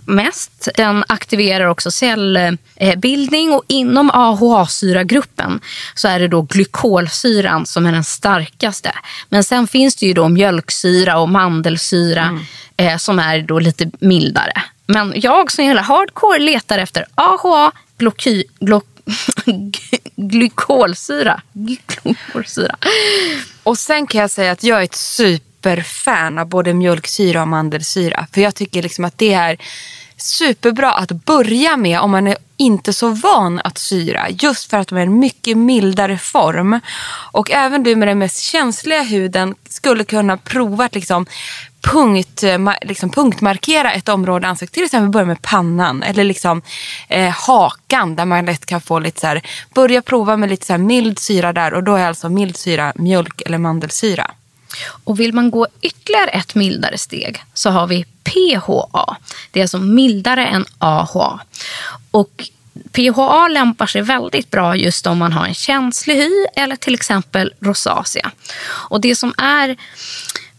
mest. Den aktiverar också cellbildning och inom AHA-syragruppen så är det då glykolsyran som är den starkaste. Men sen finns det ju då mjölksyra och mandelsyra eh, som är då lite mildare. Men jag som hela hardcore letar efter AHA, gloky, glo, glykolsyra. Glykolsyra. Och sen kan jag säga att jag är ett superfan av både mjölksyra och mandelsyra. För jag tycker liksom att det är superbra att börja med om man är inte så van att syra. Just för att de är en mycket mildare form. Och även du med den mest känsliga huden skulle kunna prova att liksom punkt, eh, liksom punktmarkera ett område i ansiktet. Till exempel börja med pannan eller liksom eh, hakan där man lätt kan få lite så här, börja prova med lite så här mild syra där och då är alltså mild syra mjölk eller mandelsyra. Och vill man gå ytterligare ett mildare steg så har vi PHA. Det är alltså mildare än AHA. Och PHA lämpar sig väldigt bra just om man har en känslig hy eller till exempel rosacea. Och det som är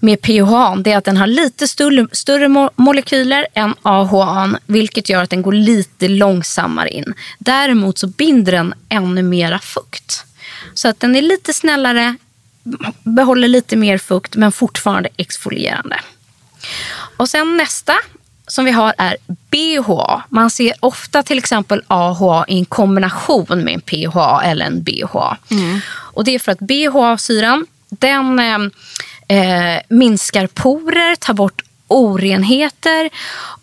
med PHA det är att den har lite större, större mo- molekyler än AHA vilket gör att den går lite långsammare in. Däremot så binder den ännu mera fukt. Så att den är lite snällare, behåller lite mer fukt men fortfarande exfolierande. Och sen nästa som vi har är BHA. Man ser ofta till exempel AHA i en kombination med en PHA eller en BHA. Och det är för att BHA-syran den eh, eh, minskar porer, tar bort orenheter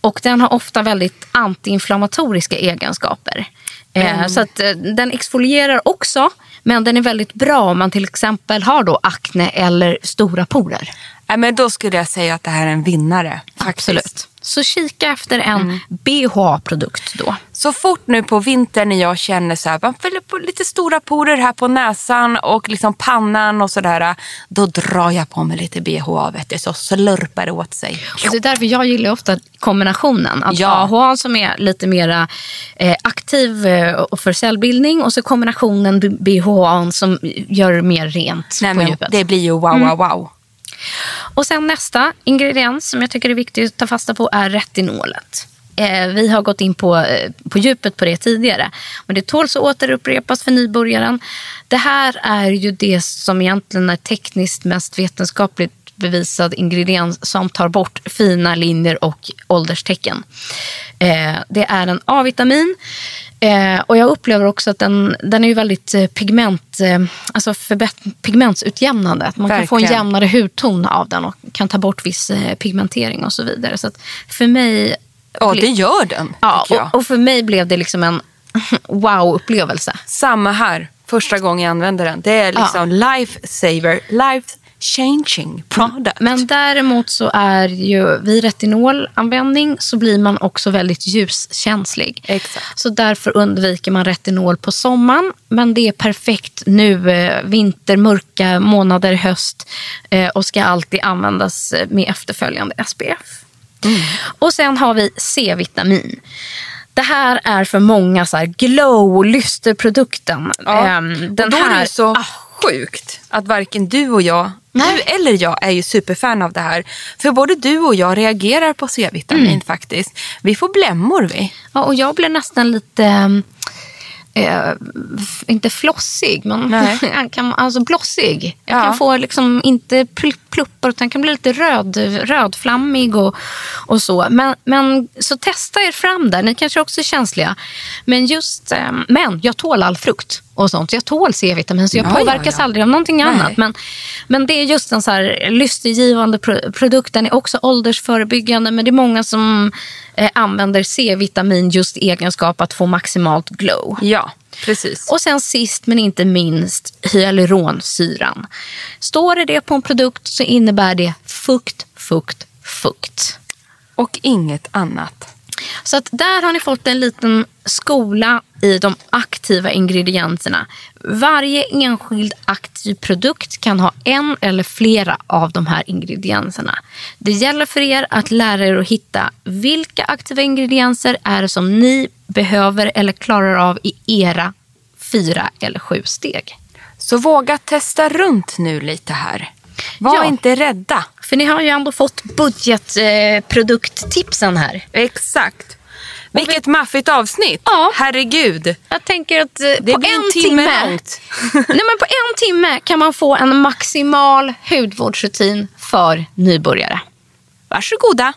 och den har ofta väldigt antiinflammatoriska egenskaper. Eh, Så att, eh, den exfolierar också men den är väldigt bra om man till exempel har då akne eller stora porer. Men då skulle jag säga att det här är en vinnare. faktiskt. Absolut. Så kika efter en BHA-produkt då. Så fort nu på vintern när jag känner så här, man fyller på lite stora porer här på näsan och liksom pannan och sådär. Då drar jag på mig lite BHA vet du, så slurpar det åt sig. Och det är därför jag gillar ofta kombinationen. Att Ja. AHA som är lite mera eh, aktiv eh, och för cellbildning och så kombinationen BHA som gör mer rent Nej, på men djupet. det blir ju wow, wow, wow. Och sen nästa ingrediens som jag tycker är viktig att ta fasta på är retinolet. Eh, vi har gått in på, eh, på djupet på det tidigare. Men det tåls att återupprepas för nybörjaren. Det här är ju det som egentligen är tekniskt mest vetenskapligt bevisad ingrediens som tar bort fina linjer och ålderstecken. Eh, det är en A-vitamin. Eh, och jag upplever också att den, den är ju väldigt eh, pigment, eh, alltså pigmentsutjämnande. Att man Verkligen. kan få en jämnare hudton av den och kan ta bort viss eh, pigmentering och så vidare. Så för mig... Ja, det gör den. Ja, och, och, för mig blev det liksom en wow-upplevelse. Samma här, första gången jag använde den. Det är liksom ja. life saver, life changing product. Men däremot så är ju vid retinolanvändning så blir man också väldigt ljuskänslig. Exakt. Så därför undviker man retinol på sommaren. Men det är perfekt nu, eh, vinter, mörka månader, höst eh, och ska alltid användas med efterföljande SPF. Mm. Och sen har vi C-vitamin. Det här är för många så här glow, lysterprodukten. Ja. Ehm, den och då här, är det så ah, sjukt att varken du och jag Nej. Du eller jag är ju superfan av det här. För både du och jag reagerar på C-vitamin mm. faktiskt. Vi får blämmor vi. Ja, och jag blir nästan lite eh, inte flossig, men kan, alltså blossig. Jag ja. kan få liksom inte pluppar utan kan bli lite röd, rödflammig och, och så. Men, men så testa er fram där. Ni kanske också är känsliga. Men just, eh, men jag tål all frukt och sånt. Jag tål C-vitamin så jag ja, påverkas ja, aldrig av någonting Nej. annat. Men, men det är just en så här lystergivande produkt. Den är också åldersförebyggande men det är många som eh, använder C-vitamin just i egenskap att få maximalt glow. Ja, precis. Och sen sist men inte minst hyaluronsyran. Står det det på en produkt så innebär det fukt, fukt, fukt. Och inget annat. Så att där har ni fått en liten skola i de aktiva ingredienserna. Varje enskild aktiv produkt kan ha en eller flera av de här ingredienserna. Det gäller för er att lära er att hitta vilka aktiva ingredienser är det som ni behöver eller klarar av i era fyra eller sju steg. Så våga testa runt nu lite här. Var ja, inte rädda. För ni har ju ändå fått budgetprodukttipsen eh, här. Exakt. Vilket maffigt avsnitt. Ja. Herregud. Jag tänker att eh, det på blir en timme, timme nej, men på en timme kan man få en maximal hudvårdsrutin för nybörjare. Varsågoda.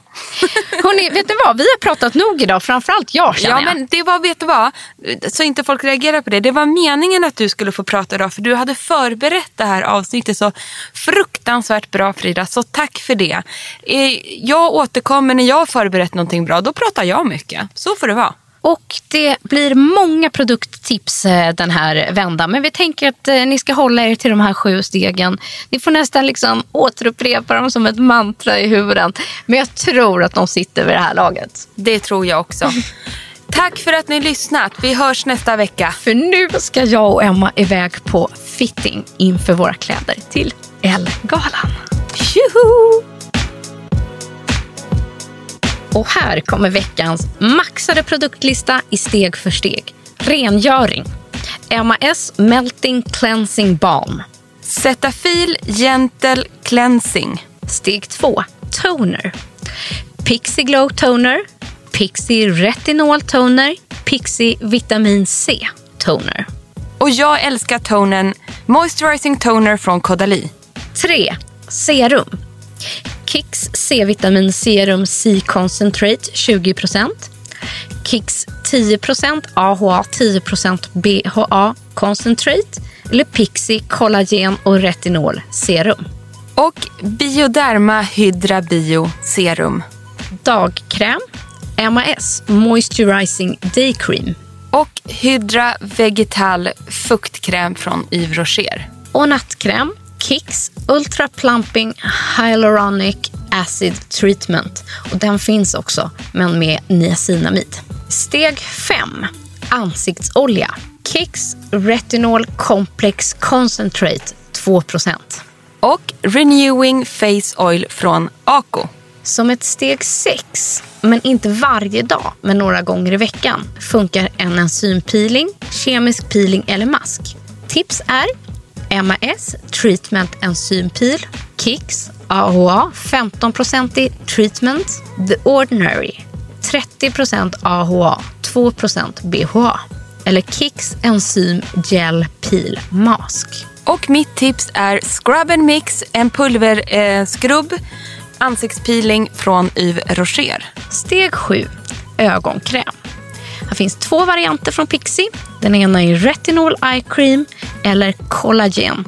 Hörrni, vet ni vad? Vi har pratat nog idag, framförallt jag känner ja, jag. Men det var, vet du vad? Så inte folk reagerar på det. Det var meningen att du skulle få prata idag för du hade förberett det här avsnittet så fruktansvärt bra Frida. Så tack för det. Eh, jag återkommer när jag har förberett någonting bra. Då pratar jag mycket. Så får det vara. Och det blir många produkttips eh, den här vändan. Men vi tänker att eh, ni ska hålla er till de här sju stegen. Ni får nästan liksom återupprepa dem som ett mantra i huvudet. Men jag tror att de sitter vid det här laget. Det tror jag också. Tack för att ni lyssnat. Vi hörs nästa vecka. För nu ska jag och Emma iväg på fitting inför våra kläder till Elle-galan. Tjoho! Och här kommer veckans maxade produktlista i steg för steg. Rengöring. MAS Melting Cleansing Balm. Cetaphil Gentle Cleansing. Steg 2. Toner. Pixie Glow Toner. Pixie Retinol Toner. Pixie Vitamin C Toner. Och jag älskar tonen Moisturizing Toner från Caudalie. 3. Serum. Kicks C-vitamin serum C-concentrate 20% Kicks 10% AHA 10% BHA concentrate eller Pixie kollagen och retinol serum. Och Bioderma Hydra Bio serum. Dagkräm MAS Moisturizing Day Cream. Och Hydra Vegetal fuktkräm från Yves Rocher. Och nattkräm Kicks Ultra Plumping Hyaluronic Acid Treatment. Och den finns också, men med niacinamid. Steg 5. Ansiktsolja. Kicks Retinol Complex Concentrate 2% Och Renewing Face Oil från Ako. Som ett steg 6, men inte varje dag, men några gånger i veckan, funkar en enzympeeling, kemisk peeling eller mask. Tips är MAS Treatment Enzym Peel, Kicks AHA 15% treatment, The Ordinary 30% AHA, 2% BHA. Eller Kicks Enzym Gel Peel Mask. Och mitt tips är Scrub and Mix, en pulverskrubb, eh, ansiktspeeling från Yves Rocher. Steg 7. Ögonkräm. Här finns två varianter från Pixie. Den ena är Retinol Eye Cream eller Collagen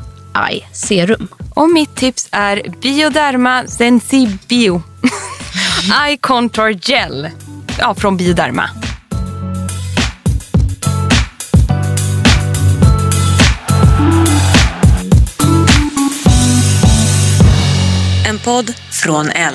Eye Serum. Och mitt tips är Bioderma Sensibio Eye Contour Gel ja, från Bioderma. En podd från L.